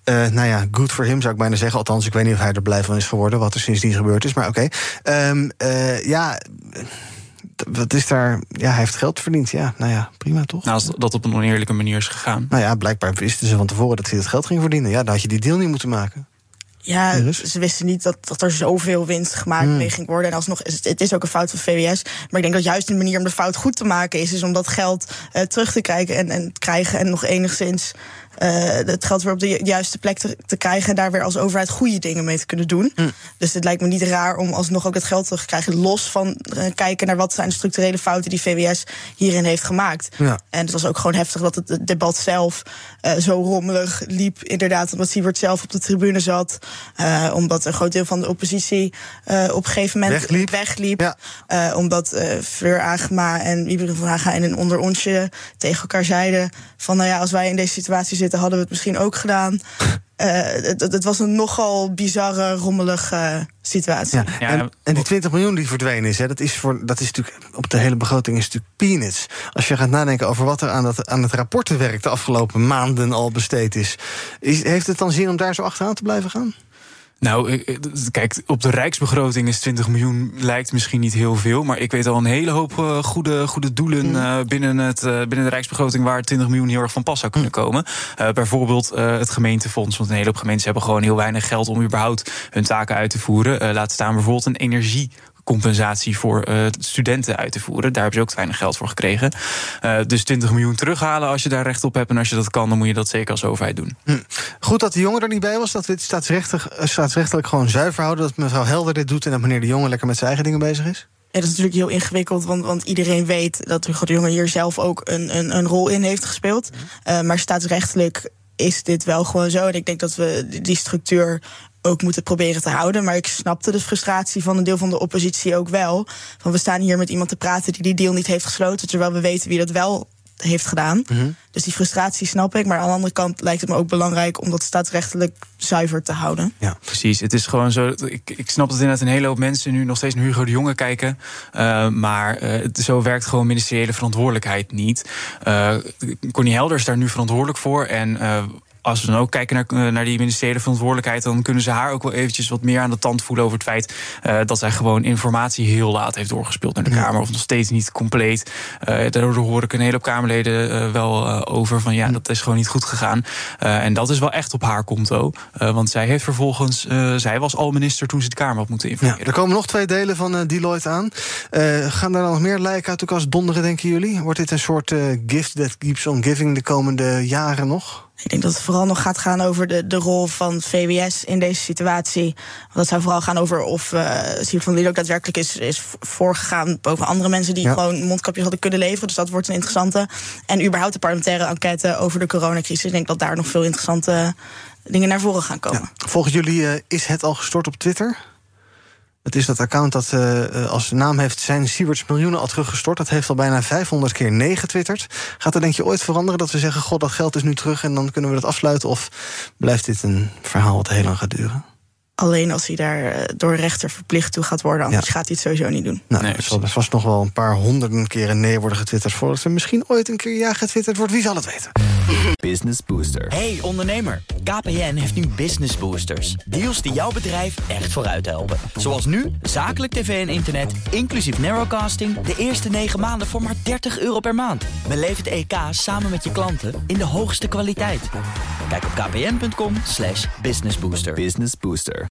Uh, nou ja, good for him zou ik bijna zeggen. Althans, ik weet niet of hij er blij van is geworden... wat er sindsdien gebeurd is, maar oké. Okay. Um, uh, ja wat is daar. Ja, hij heeft geld verdiend. Ja, nou ja, prima toch? Nou, als dat op een oneerlijke manier is gegaan. Nou ja, blijkbaar wisten ze van tevoren dat hij dat geld ging verdienen. Ja, dan had je die deal niet moeten maken. Ja, ze wisten niet dat, dat er zoveel winst gemaakt mee ging worden. En alsnog, is het, het is ook een fout van VWS. Maar ik denk dat juist een manier om de fout goed te maken is... is om dat geld uh, terug te krijgen en, en krijgen en nog enigszins... Uh, het geld weer op de juiste plek te, te, krijgen... en daar weer als overheid goede dingen mee te kunnen doen. Mm. Dus het lijkt me niet raar om alsnog ook het geld terug te krijgen... los van uh, kijken naar wat zijn de structurele fouten... die VWS hierin heeft gemaakt. Ja. En het was ook gewoon heftig dat het debat zelf uh, zo rommelig liep. Inderdaad, omdat Siebert zelf op de tribune zat... Omdat een groot deel van de oppositie op een gegeven moment wegliep. wegliep. Ja. Uh, omdat Fleur Agema en Wieberen van Haga in een onderonsje tegen elkaar zeiden... van nou ja, als wij in deze situatie zitten, hadden we het misschien ook gedaan. Het, het, was een nogal bizarre, rommelige situatie. Ja. En, en, die 20 miljoen die verdwenen is, hè, dat is voor dat is natuurlijk op de hele begroting is natuurlijk peanuts. Als je gaat nadenken over wat er aan, dat, aan het rapportenwerk de afgelopen maanden al besteed is, is, heeft het dan zin om daar zo achteraan te blijven gaan? Nou, kijk, op de rijksbegroting is 20 miljoen lijkt misschien niet heel veel. Maar ik weet al een hele hoop uh, goede, goede doelen uh, binnen, het, uh, binnen de rijksbegroting waar 20 miljoen heel erg van pas zou kunnen komen. bijvoorbeeld het gemeentefonds. Want een hele hoop gemeenten hebben gewoon heel weinig geld om überhaupt hun taken uit te voeren. laat staan bijvoorbeeld een energie compensatie voor uh, studenten uit te voeren. Daar hebben ze ook te weinig geld voor gekregen. Uh, dus 20 miljoen terughalen als je daar recht op hebt. En als je dat kan, dan moet je dat zeker als overheid doen. Hm. Goed dat de jongen er niet bij was. Dat we het staatsrechtelijk, staatsrechtelijk gewoon zuiver houden. Dat mevrouw Helder dit doet en dat meneer de jongen lekker met zijn eigen dingen bezig is. Ja, dat is natuurlijk heel ingewikkeld, want, want iedereen weet dat de jongen hier zelf ook een, een, een rol in heeft gespeeld. Uh, maar staatsrechtelijk is dit wel gewoon zo. En ik denk dat we die structuur ook moeten proberen te houden. Maar ik snapte de frustratie van een deel van de oppositie ook wel. Van we staan hier met iemand te praten die die deal niet heeft gesloten, terwijl we weten wie dat wel heeft gedaan. Mhm. Dus die frustratie snap ik. Maar aan de andere kant lijkt het me ook belangrijk om dat staatsrechtelijk zuiver te houden. Ja, precies. Het is gewoon zo. Ik, ik snap dat inderdaad een hele hoop mensen nu nog steeds naar Hugo de Jonge kijken. Uh, maar uh, zo werkt gewoon ministeriële verantwoordelijkheid niet. Uh, Connie Helder is daar nu verantwoordelijk voor. En als we dan ook kijken naar, naar die ministeriële verantwoordelijkheid, dan kunnen ze haar ook wel eventjes wat meer aan de tand voelen over het feit uh, dat zij gewoon informatie heel laat heeft doorgespeeld naar de Kamer. Of nog steeds niet compleet. Uh, daardoor hoor ik een hele hoop Kamerleden uh, wel over van ja, dat is gewoon niet goed gegaan. en dat is wel echt op haar konto. want zij heeft vervolgens, zij was al minister toen ze de Kamer had moeten informeren. Ja, er komen nog twee delen van Deloitte aan. gaan daar dan nog meer lijken uit elkaar als donderen, denken jullie? Wordt dit een soort gift that keeps on giving de komende jaren nog? Ik denk dat het vooral nog gaat gaan over de, de rol van VWS in deze situatie. Want dat zou vooral gaan over of uh, Siebert van Lier ook daadwerkelijk is, is voorgegaan boven andere mensen die ja. gewoon mondkapjes hadden kunnen leveren. Dus dat wordt een interessante. En überhaupt de parlementaire enquête over de coronacrisis. Ik denk dat daar nog veel interessante dingen naar voren gaan komen. Ja. Volgens jullie uh, is het al gestort op Twitter? Het is dat account dat uh, als naam heeft zijn Sieberts miljoenen al teruggestort. Dat heeft al bijna 500 keer nee getwitterd. Gaat er denk je ooit veranderen dat we zeggen... god, dat geld is nu terug en dan kunnen we dat afsluiten? Of blijft dit een verhaal wat heel lang gaat duren? Alleen als hij daar door rechter verplicht toe gaat worden. Anders ja. gaat hij het sowieso niet doen. Nou, nee, er zal vast nog wel een paar honderden keren nee worden getwitterd... voordat er misschien ooit een keer ja getwitterd wordt. Wie zal het weten? Business Booster. Hey ondernemer, KPN heeft nu Business Boosters. Deals die jouw bedrijf echt vooruit helpen. Zoals nu, zakelijk tv en internet, inclusief narrowcasting... de eerste 9 maanden voor maar 30 euro per maand. Beleef het EK samen met je klanten in de hoogste kwaliteit. Kijk op kpn.com slash businessbooster. Business Booster.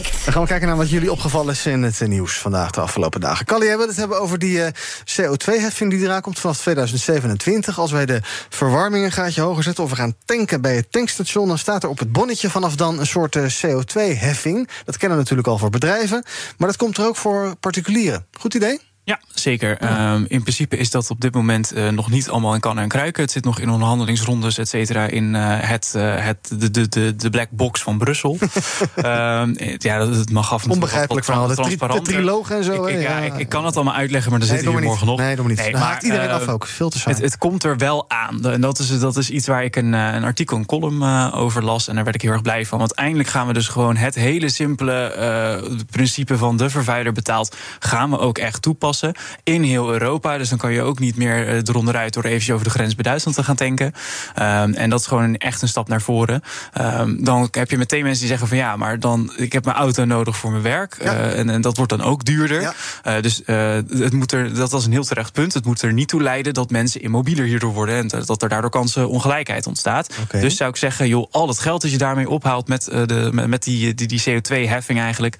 breekt. Dan gaan we kijken naar wat jullie opgevallen is in het eh, nieuws vandaag de afgelopen dagen. Callie, hebben we het hebben over die eh, CO2-heffing die eraan komt vanaf 2027. Als wij de verwarming een gaatje hoger zetten of we gaan tanken bij het tankstation, dan staat er op het bonnetje vanaf dan een soort eh, CO2-heffing. Dat kennen we natuurlijk al voor bedrijven, maar dat komt er ook voor particulieren. Goed idee? Ja, zeker. Ehm, in principe is dat op dit moment uh, nog niet allemaal in kannen en kruiken. Het zit nog in onderhandelingsrondes, et cetera, in uh, het, uh, het, de, de, de, de black box van Brussel. um, ja, dat, dat mag af en toe Onbegrijpelijk wat, wat, verhaal. De, de triloog en zo. Ik, ik, ja, ja, ik, ik, kan het allemaal uitleggen, maar dan nee, zitten we hier morgen nog. Nee, doe niet. Nee, maar, haakt iedereen af ook. Veel te. Het, het, komt er wel aan. En dat is, dat is iets waar ik een, een artikel, een column over las. En daar werd ik heel erg blij van. Want eindelijk gaan we dus gewoon het hele simpele principe van de vervuiler betaalt, gaan we ook echt toepassen. In heel Europa. Dus dan kan je ook niet meer uh, eronder uit door even over de grens bij Duitsland te gaan tanken. Um, en dat is gewoon echt een stap naar voren. Um, dan heb je meteen mensen die zeggen van ja, maar dan ik heb mijn auto nodig voor mijn werk. Ja. Uh, en, en, dat wordt dan ook duurder. Ja. Uh, dus het moet er, dat was een heel terecht punt. Het moet er niet toe leiden dat mensen immobieler hierdoor worden. En dat er daardoor kansenongelijkheid ontstaat. Okay. Dus zou ik zeggen, joh, al het geld dat je daarmee ophaalt met, de, met die, die, die CO2-heffing eigenlijk.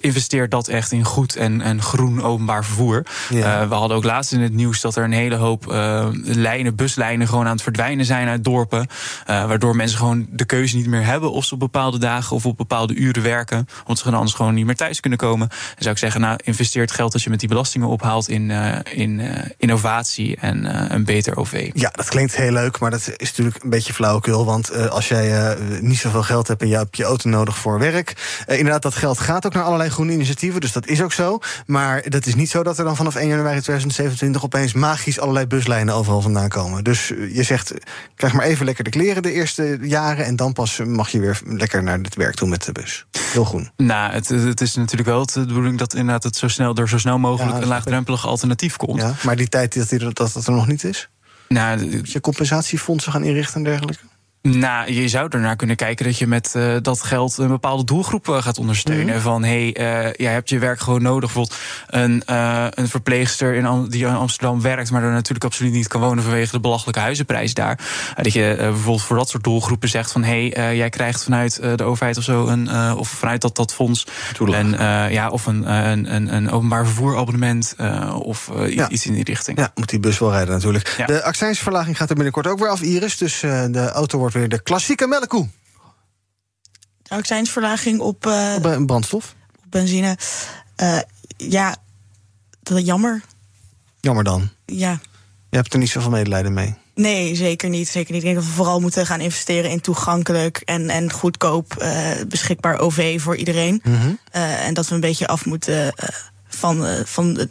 investeer dat echt in goed en, en groen openbaar vervoer. Ja. Uh, we hadden ook laatst in het nieuws dat er een hele hoop uh, lijnen, buslijnen, gewoon aan het verdwijnen zijn uit dorpen. Uh, waardoor mensen gewoon de keuze niet meer hebben of ze op bepaalde dagen of op bepaalde uren werken. Want ze anders gewoon niet meer thuis kunnen komen. Dan zou ik zeggen, nou, investeer het geld dat je met die belastingen ophaalt in, in innovatie en een beter OV. Ja, dat klinkt heel leuk, maar dat is natuurlijk een beetje flauwekul. Want als jij niet zoveel geld hebt en je hebt je auto nodig voor werk. inderdaad, dat geld gaat ook naar allerlei groene initiatieven. Dus dat is ook zo. Maar dat is niet zo dat er dan vanaf 1 januari 2027 opeens magisch allerlei buslijnen overal vandaan komen. Dus je zegt, krijg maar even lekker de kleren de eerste jaren... en dan pas mag je weer lekker naar het werk toe met de bus. Heel groen. Nou, het, het is natuurlijk wel de bedoeling dat inderdaad het zo snel, er zo snel mogelijk... Ja, een laagdrempelig alternatief komt. Ja, maar die tijd dat, die, dat, dat er nog niet is? Nou, je compensatiefondsen gaan inrichten en dergelijke? Nou, je zou ernaar kunnen kijken dat je met uh, dat geld een bepaalde doelgroep uh, gaat ondersteunen. Mm-hmm. Van hé, hey, uh, jij hebt je werk gewoon nodig. Bijvoorbeeld een, een verpleegster in, die in Amsterdam werkt, maar er natuurlijk absoluut niet kan wonen vanwege de belachelijke huizenprijs daar. dat je bijvoorbeeld voor dat soort doelgroepen zegt van hé, hey, jij krijgt vanuit de overheid of zo een, of vanuit dat, dat fonds een, ja, of een, een, een, een openbaar vervoerabonnement of ja. iets in die richting. Ja, moet die bus wel rijden natuurlijk. Ja. De accijnsverlaging gaat er binnenkort ook weer af, Iris. Dus de auto wordt weer de klassieke melkkoe. Accijnsverlaging op, uh, op brandstof? Op benzine. Uh, ja, dat jammer. Jammer dan? Ja. Je hebt er niet zoveel medelijden mee? Nee, zeker niet. Zeker niet. Ik denk dat we vooral moeten gaan investeren in toegankelijk en, en goedkoop uh, beschikbaar OV voor iedereen. Mhm. Mm -hmm. en dat we een beetje af moeten van, van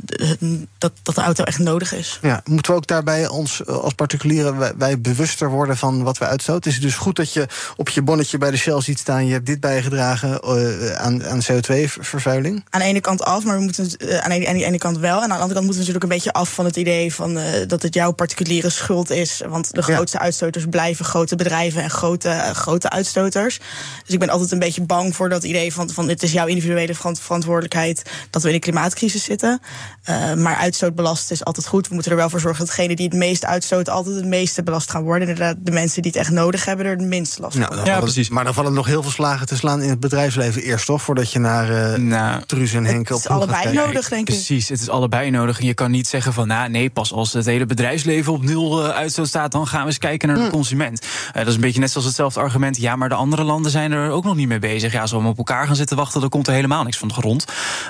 dat, dat de auto echt nodig is. Ja, moeten we ook daarbij ons als particulieren wij, wij, bewuster worden van wat we uitstoten? Is het dus goed dat je op je bonnetje bij de Shell ziet staan... je hebt dit bijgedragen uh, aan, aan CO2-vervuiling? Aan de ene kant af, maar we moeten uh, aan, de, aan de ene kant wel. En aan de andere kant moeten we natuurlijk een beetje af van het idee... Van, uh, dat het jouw particuliere schuld is. Want de grootste ja. uitstoters blijven grote bedrijven... en grote, grote uitstoters. Dus ik ben altijd een beetje bang voor dat idee van... van het is jouw individuele verantwoordelijkheid... dat we in de klimaat crisis zitten. Uh, maar uitstoot belast is altijd goed. We moeten er wel voor zorgen dat degene die het meest uitstoten altijd het meeste belast gaan worden. Inderdaad, de mensen die het echt nodig hebben, er het minst last van. Nou, ja, precies. Maar dan vallen er nog heel veel slagen te slaan in het bedrijfsleven eerst, toch? Voordat je naar uh, nou, Truus en Henk op Het is allebei nodig, denk ik. Precies, het is allebei nodig. En je kan niet zeggen van, nou nee, pas als het hele bedrijfsleven op nul uh, uitstoot staat, dan gaan we eens kijken naar de Hmm. consument. Uh, dat is een beetje net zoals hetzelfde argument. Ja, maar de andere landen zijn er ook nog niet mee bezig. Ja, als we op elkaar gaan zitten wachten, dan komt er helemaal niks van de grond.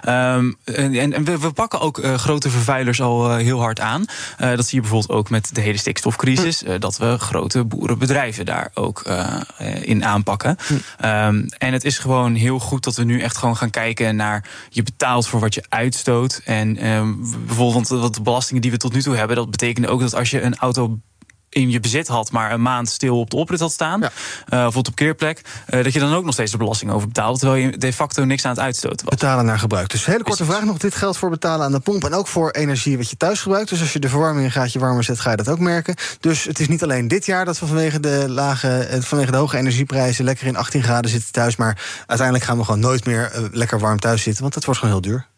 Um, en, en we, we, pakken ook uh, grote vervuilers al uh, heel hard aan. Uh, dat zie je bijvoorbeeld ook met de hele stikstofcrisis. dat we grote boerenbedrijven daar ook in aanpakken. Um, en het is gewoon heel goed dat we nu echt gewoon gaan kijken naar... je betaalt voor wat je uitstoot. En um, bijvoorbeeld wat de belastingen die we tot nu toe hebben... dat betekent ook dat als je een auto in je bezit had, maar een maand stil op de oprit had staan, ja. uh, bijvoorbeeld op keerplek, uh, dat je dan ook nog steeds de belasting over betaalt, terwijl je de facto niks aan het uitstoten was. Betalen naar gebruik. Dus hele korte vraag nog: dit geldt voor betalen aan de pomp en ook voor energie wat je thuis gebruikt. Dus als je de verwarming een gaatje warmer zet, ga je dat ook merken. Dus het is niet alleen dit jaar dat we vanwege de lage, vanwege de hoge energieprijzen lekker in 18 graden zitten thuis, maar uiteindelijk gaan we gewoon nooit meer lekker warm thuis zitten, want dat wordt gewoon heel duur.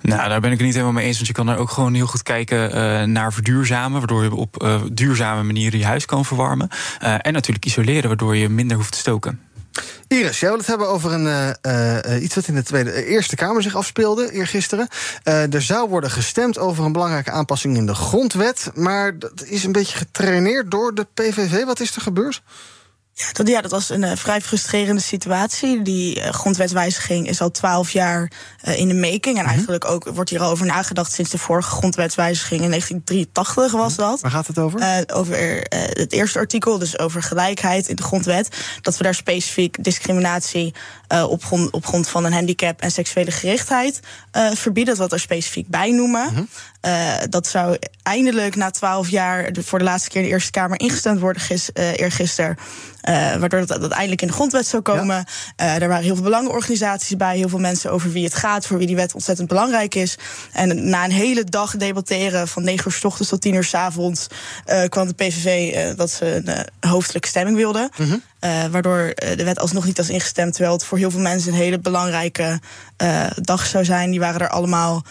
Nou, daar ben ik het niet helemaal mee eens. Want je kan daar ook gewoon heel goed kijken uh, naar verduurzamen. Waardoor je op uh, duurzame manieren je huis kan verwarmen. Uh, en natuurlijk isoleren, waardoor je minder hoeft te stoken. Iris, jij wil het hebben over een, iets wat in de Tweede, Eerste Kamer zich afspeelde eergisteren. Er zou worden gestemd over een belangrijke aanpassing in de grondwet. Maar dat is een beetje getraineerd door de PVV. Wat is er gebeurd? Ja dat, ja, dat was een uh, vrij frustrerende situatie. Die uh, grondwetswijziging is al twaalf jaar uh, in de making. En mm -hmm. eigenlijk ook wordt hier al over nagedacht sinds de vorige grondwetswijziging in 1983 was dat. Waar gaat het over? over het eerste artikel, dus over gelijkheid in de grondwet. Dat we daar specifiek discriminatie op, grond, op grond van een handicap en seksuele gerichtheid verbieden. Dat we er specifiek bij noemen. Mm -hmm. dat zou eindelijk na twaalf jaar voor de laatste keer in de Eerste Kamer ingestemd worden gis, eergisteren. Uh, waardoor dat, dat eindelijk in de grondwet zou komen. Ja. Uh, er waren heel veel belangenorganisaties bij, heel veel mensen over wie het gaat, voor wie die wet ontzettend belangrijk is. En na een hele dag debatteren, van 9 uur s ochtends tot 10 uur s avonds, uh, kwam de PVV dat ze een hoofdelijke stemming wilden. Mm -hmm. waardoor de wet alsnog niet was ingestemd, terwijl het voor heel veel mensen een hele belangrijke dag zou zijn. Die waren er allemaal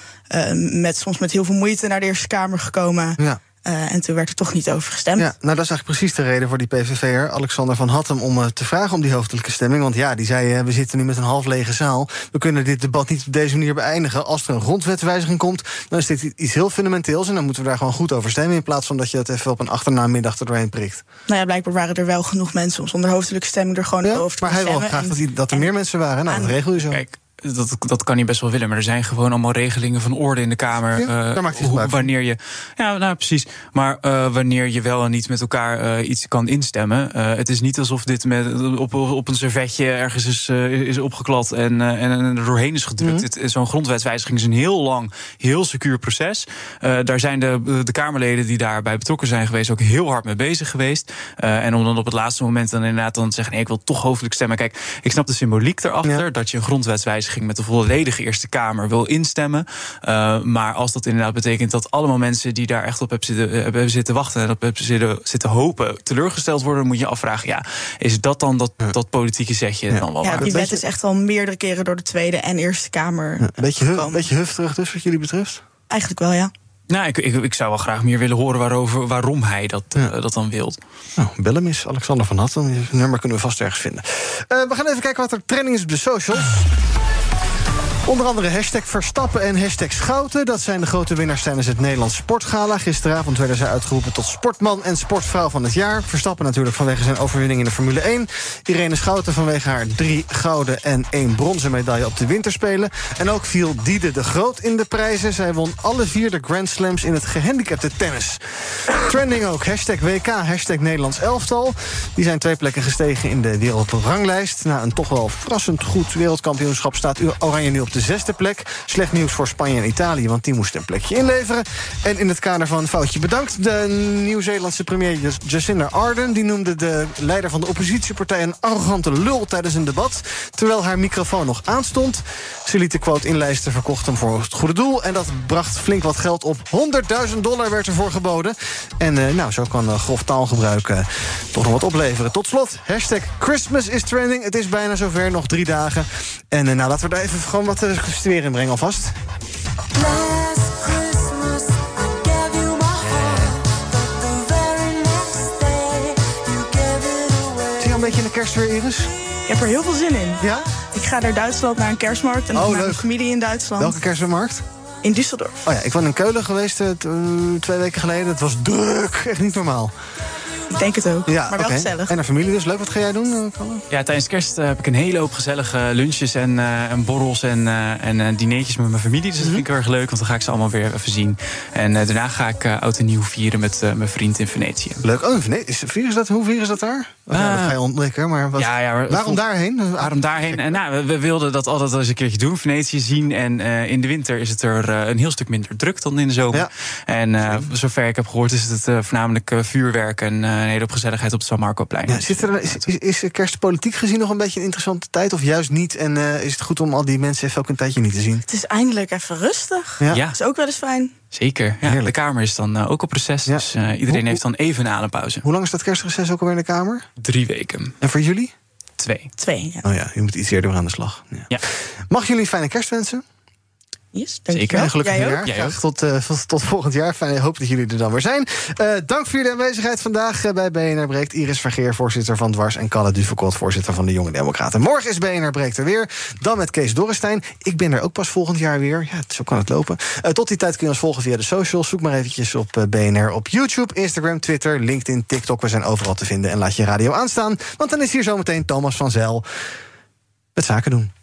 met, soms met heel veel moeite naar de Eerste Kamer gekomen. Ja. Uh, en toen werd er toch niet over gestemd. Ja, nou, dat is eigenlijk precies de reden voor die PVV'er, Alexander van Hattem, om uh, te vragen om die hoofdelijke stemming. Want ja, die zei: uh, we zitten nu met een half lege zaal. We kunnen dit debat niet op deze manier beëindigen. Als er een grondwetwijziging komt, dan is dit iets heel fundamenteels. En dan moeten we daar gewoon goed over stemmen. In plaats van dat je het even op een achternaamiddag er doorheen prikt. Nou ja, blijkbaar waren er wel genoeg mensen om zonder hoofdelijke stemming er gewoon ja, over te Maar hij wil graag dat, die, dat er meer mensen waren. Nou, dat regel je zo. Kijk dat, dat kan hij best wel willen. Maar er zijn gewoon allemaal regelingen van orde in de Kamer. Ja, daar maakt hij hoe, wanneer je. Ja, nou precies. Maar uh, wanneer je wel en niet met elkaar uh, iets kan instemmen. Het is niet alsof dit met, op, op een servetje ergens is, is opgeklad en, en er doorheen is gedrukt. Mm -hmm. Zo'n grondwetswijziging is een heel lang, heel secuur proces. daar zijn de, de Kamerleden die daarbij betrokken zijn geweest ook heel hard mee bezig geweest. en om dan op het laatste moment dan inderdaad dan te zeggen: nee, ik wil toch hoofdelijk stemmen. Kijk, ik snap de symboliek erachter ja. dat je een grondwetswijziging met de volledige Eerste Kamer wil instemmen. Uh, maar als dat inderdaad betekent dat allemaal mensen die daar echt op hebben zitten, hebben zitten wachten en op hebben zitten, zitten hopen teleurgesteld worden, moet je afvragen: ja, is dat dan dat, dat politieke zetje ja. dan wel? Ja, waar? die wet is echt al meerdere keren door de Tweede en Eerste Kamer. Ja, beetje, hu beetje hufterig dus, wat jullie betreft? Eigenlijk wel, ja. Nou, ik, ik, ik, zou wel graag meer willen horen waarover, waarom hij dat, ja. uh, dat dan wilt. Nou, bel hem eens, Alexander van Hatten. Nummer kunnen we vast ergens vinden. Uh, we gaan even kijken wat er trending is op de socials. Onder andere hashtag Verstappen en hashtag Schouten. Dat zijn de grote winnaars tijdens het Nederlands Sportgala. Gisteravond werden zij uitgeroepen tot sportman en sportvrouw van het jaar. Verstappen natuurlijk vanwege zijn overwinning in de Formule 1. Irene Schouten vanwege haar drie gouden en één bronzen medaille op de winterspelen. En ook viel Diede de Groot in de prijzen. Zij won alle vier de Grand Slams in het gehandicapte tennis. Trending ook. Hashtag WK, hashtag Nederlands elftal. Die zijn twee plekken gestegen in de wereldranglijst. Na een toch wel verrassend goed wereldkampioenschap staat Oranje nu op de zesde plek. Slecht nieuws voor Spanje en Italië, want die moesten een plekje inleveren. En in het kader van Foutje Bedankt... de Nieuw-Zeelandse premier Jacinda Ardern... die noemde de leider van de oppositiepartij een arrogante lul tijdens een debat... terwijl haar microfoon nog aanstond. Ze liet de quote inlijsten, verkocht hem voor het goede doel... en dat bracht flink wat geld op. 100.000 dollar werd ervoor geboden. En uh, nou, zo kan uh, grof taalgebruik uh, toch nog wat opleveren. Tot slot, hashtag Christmas is trending. Het is bijna zover, nog drie dagen. En nou, laten we daar even gewoon wat weer inbrengen alvast. Zie je een beetje in de kerstweer, Iris? Ik heb er heel veel zin in. Ja? Ik ga naar Duitsland, naar een kerstmarkt. En oh, naar leuk. mijn familie in Duitsland. Welke kerstmarkt? In Düsseldorf. Oh ja, ik was in Keulen geweest uh, twee weken geleden. Het was druk, echt niet normaal. Ik denk het ook, ja, maar wel okay. gezellig. En de familie dus. Leuk, wat ga jij doen? Ja, tijdens kerst uh, heb ik een hele hoop gezellige lunches en, uh, en borrels en, uh, en dineetjes met mijn familie. Dus dat vind ik heel erg leuk, want dan ga ik ze allemaal weer even zien. En daarna ga ik oud en nieuw vieren met mijn vriend in Venetië. Leuk. Oh, in Venetië. Vieren dat, hoe vieren ze dat daar? Ja, dat ga je ontdekken, maar wat, ja, ja, waarom daarheen? Waarom daarheen? En, nou, we, we, wilden dat altijd eens een keertje doen, Venetië zien. En in de winter is het er een heel stuk minder druk dan in de zomer. Ja. En zover ik heb gehoord is het voornamelijk vuurwerk en een hele gezelligheid op San Marcoplein. Ja, zit er, is, is, is kerst politiek gezien nog een beetje een interessante tijd? Of juist niet? En uh, is het goed om al die mensen even ook een tijdje niet te zien? Het is eindelijk even rustig. Ja. ja. Dat is ook wel eens fijn. Zeker. Ja, de Kamer is dan uh, ook op reces. Ja. Dus uh, iedereen hoe, heeft dan even een adempauze. Hoe lang is dat kerstreces ook alweer in de Kamer? Drie weken. En voor jullie? Twee. Twee, ja. Oh ja, je moet iets eerder aan de slag. Ja. ja. Mag jullie fijne kerst wensen? Yes, Zeker. En gelukkig Jij nieuwjaar. Jij Graag tot, eh, tot volgend jaar. Fijn, ik hoop dat jullie er dan weer zijn. Eh, dank voor jullie aanwezigheid vandaag eh, bij BNR Breekt. Iris Vergeer, voorzitter van Dwars... en Kalle Duvekot, voorzitter van de Jonge Democraten. Morgen is BNR Breekt er weer. Dan met Kees Dorrestein. Ik ben er ook pas volgend jaar weer. Ja, zo kan het lopen. Eh, tot die tijd kun je ons volgen via de socials. Zoek maar eventjes op BNR op YouTube, Instagram, Twitter, LinkedIn, TikTok. We zijn overal te vinden. En laat je radio aanstaan. Want dan is hier zometeen Thomas van Zel met zaken doen.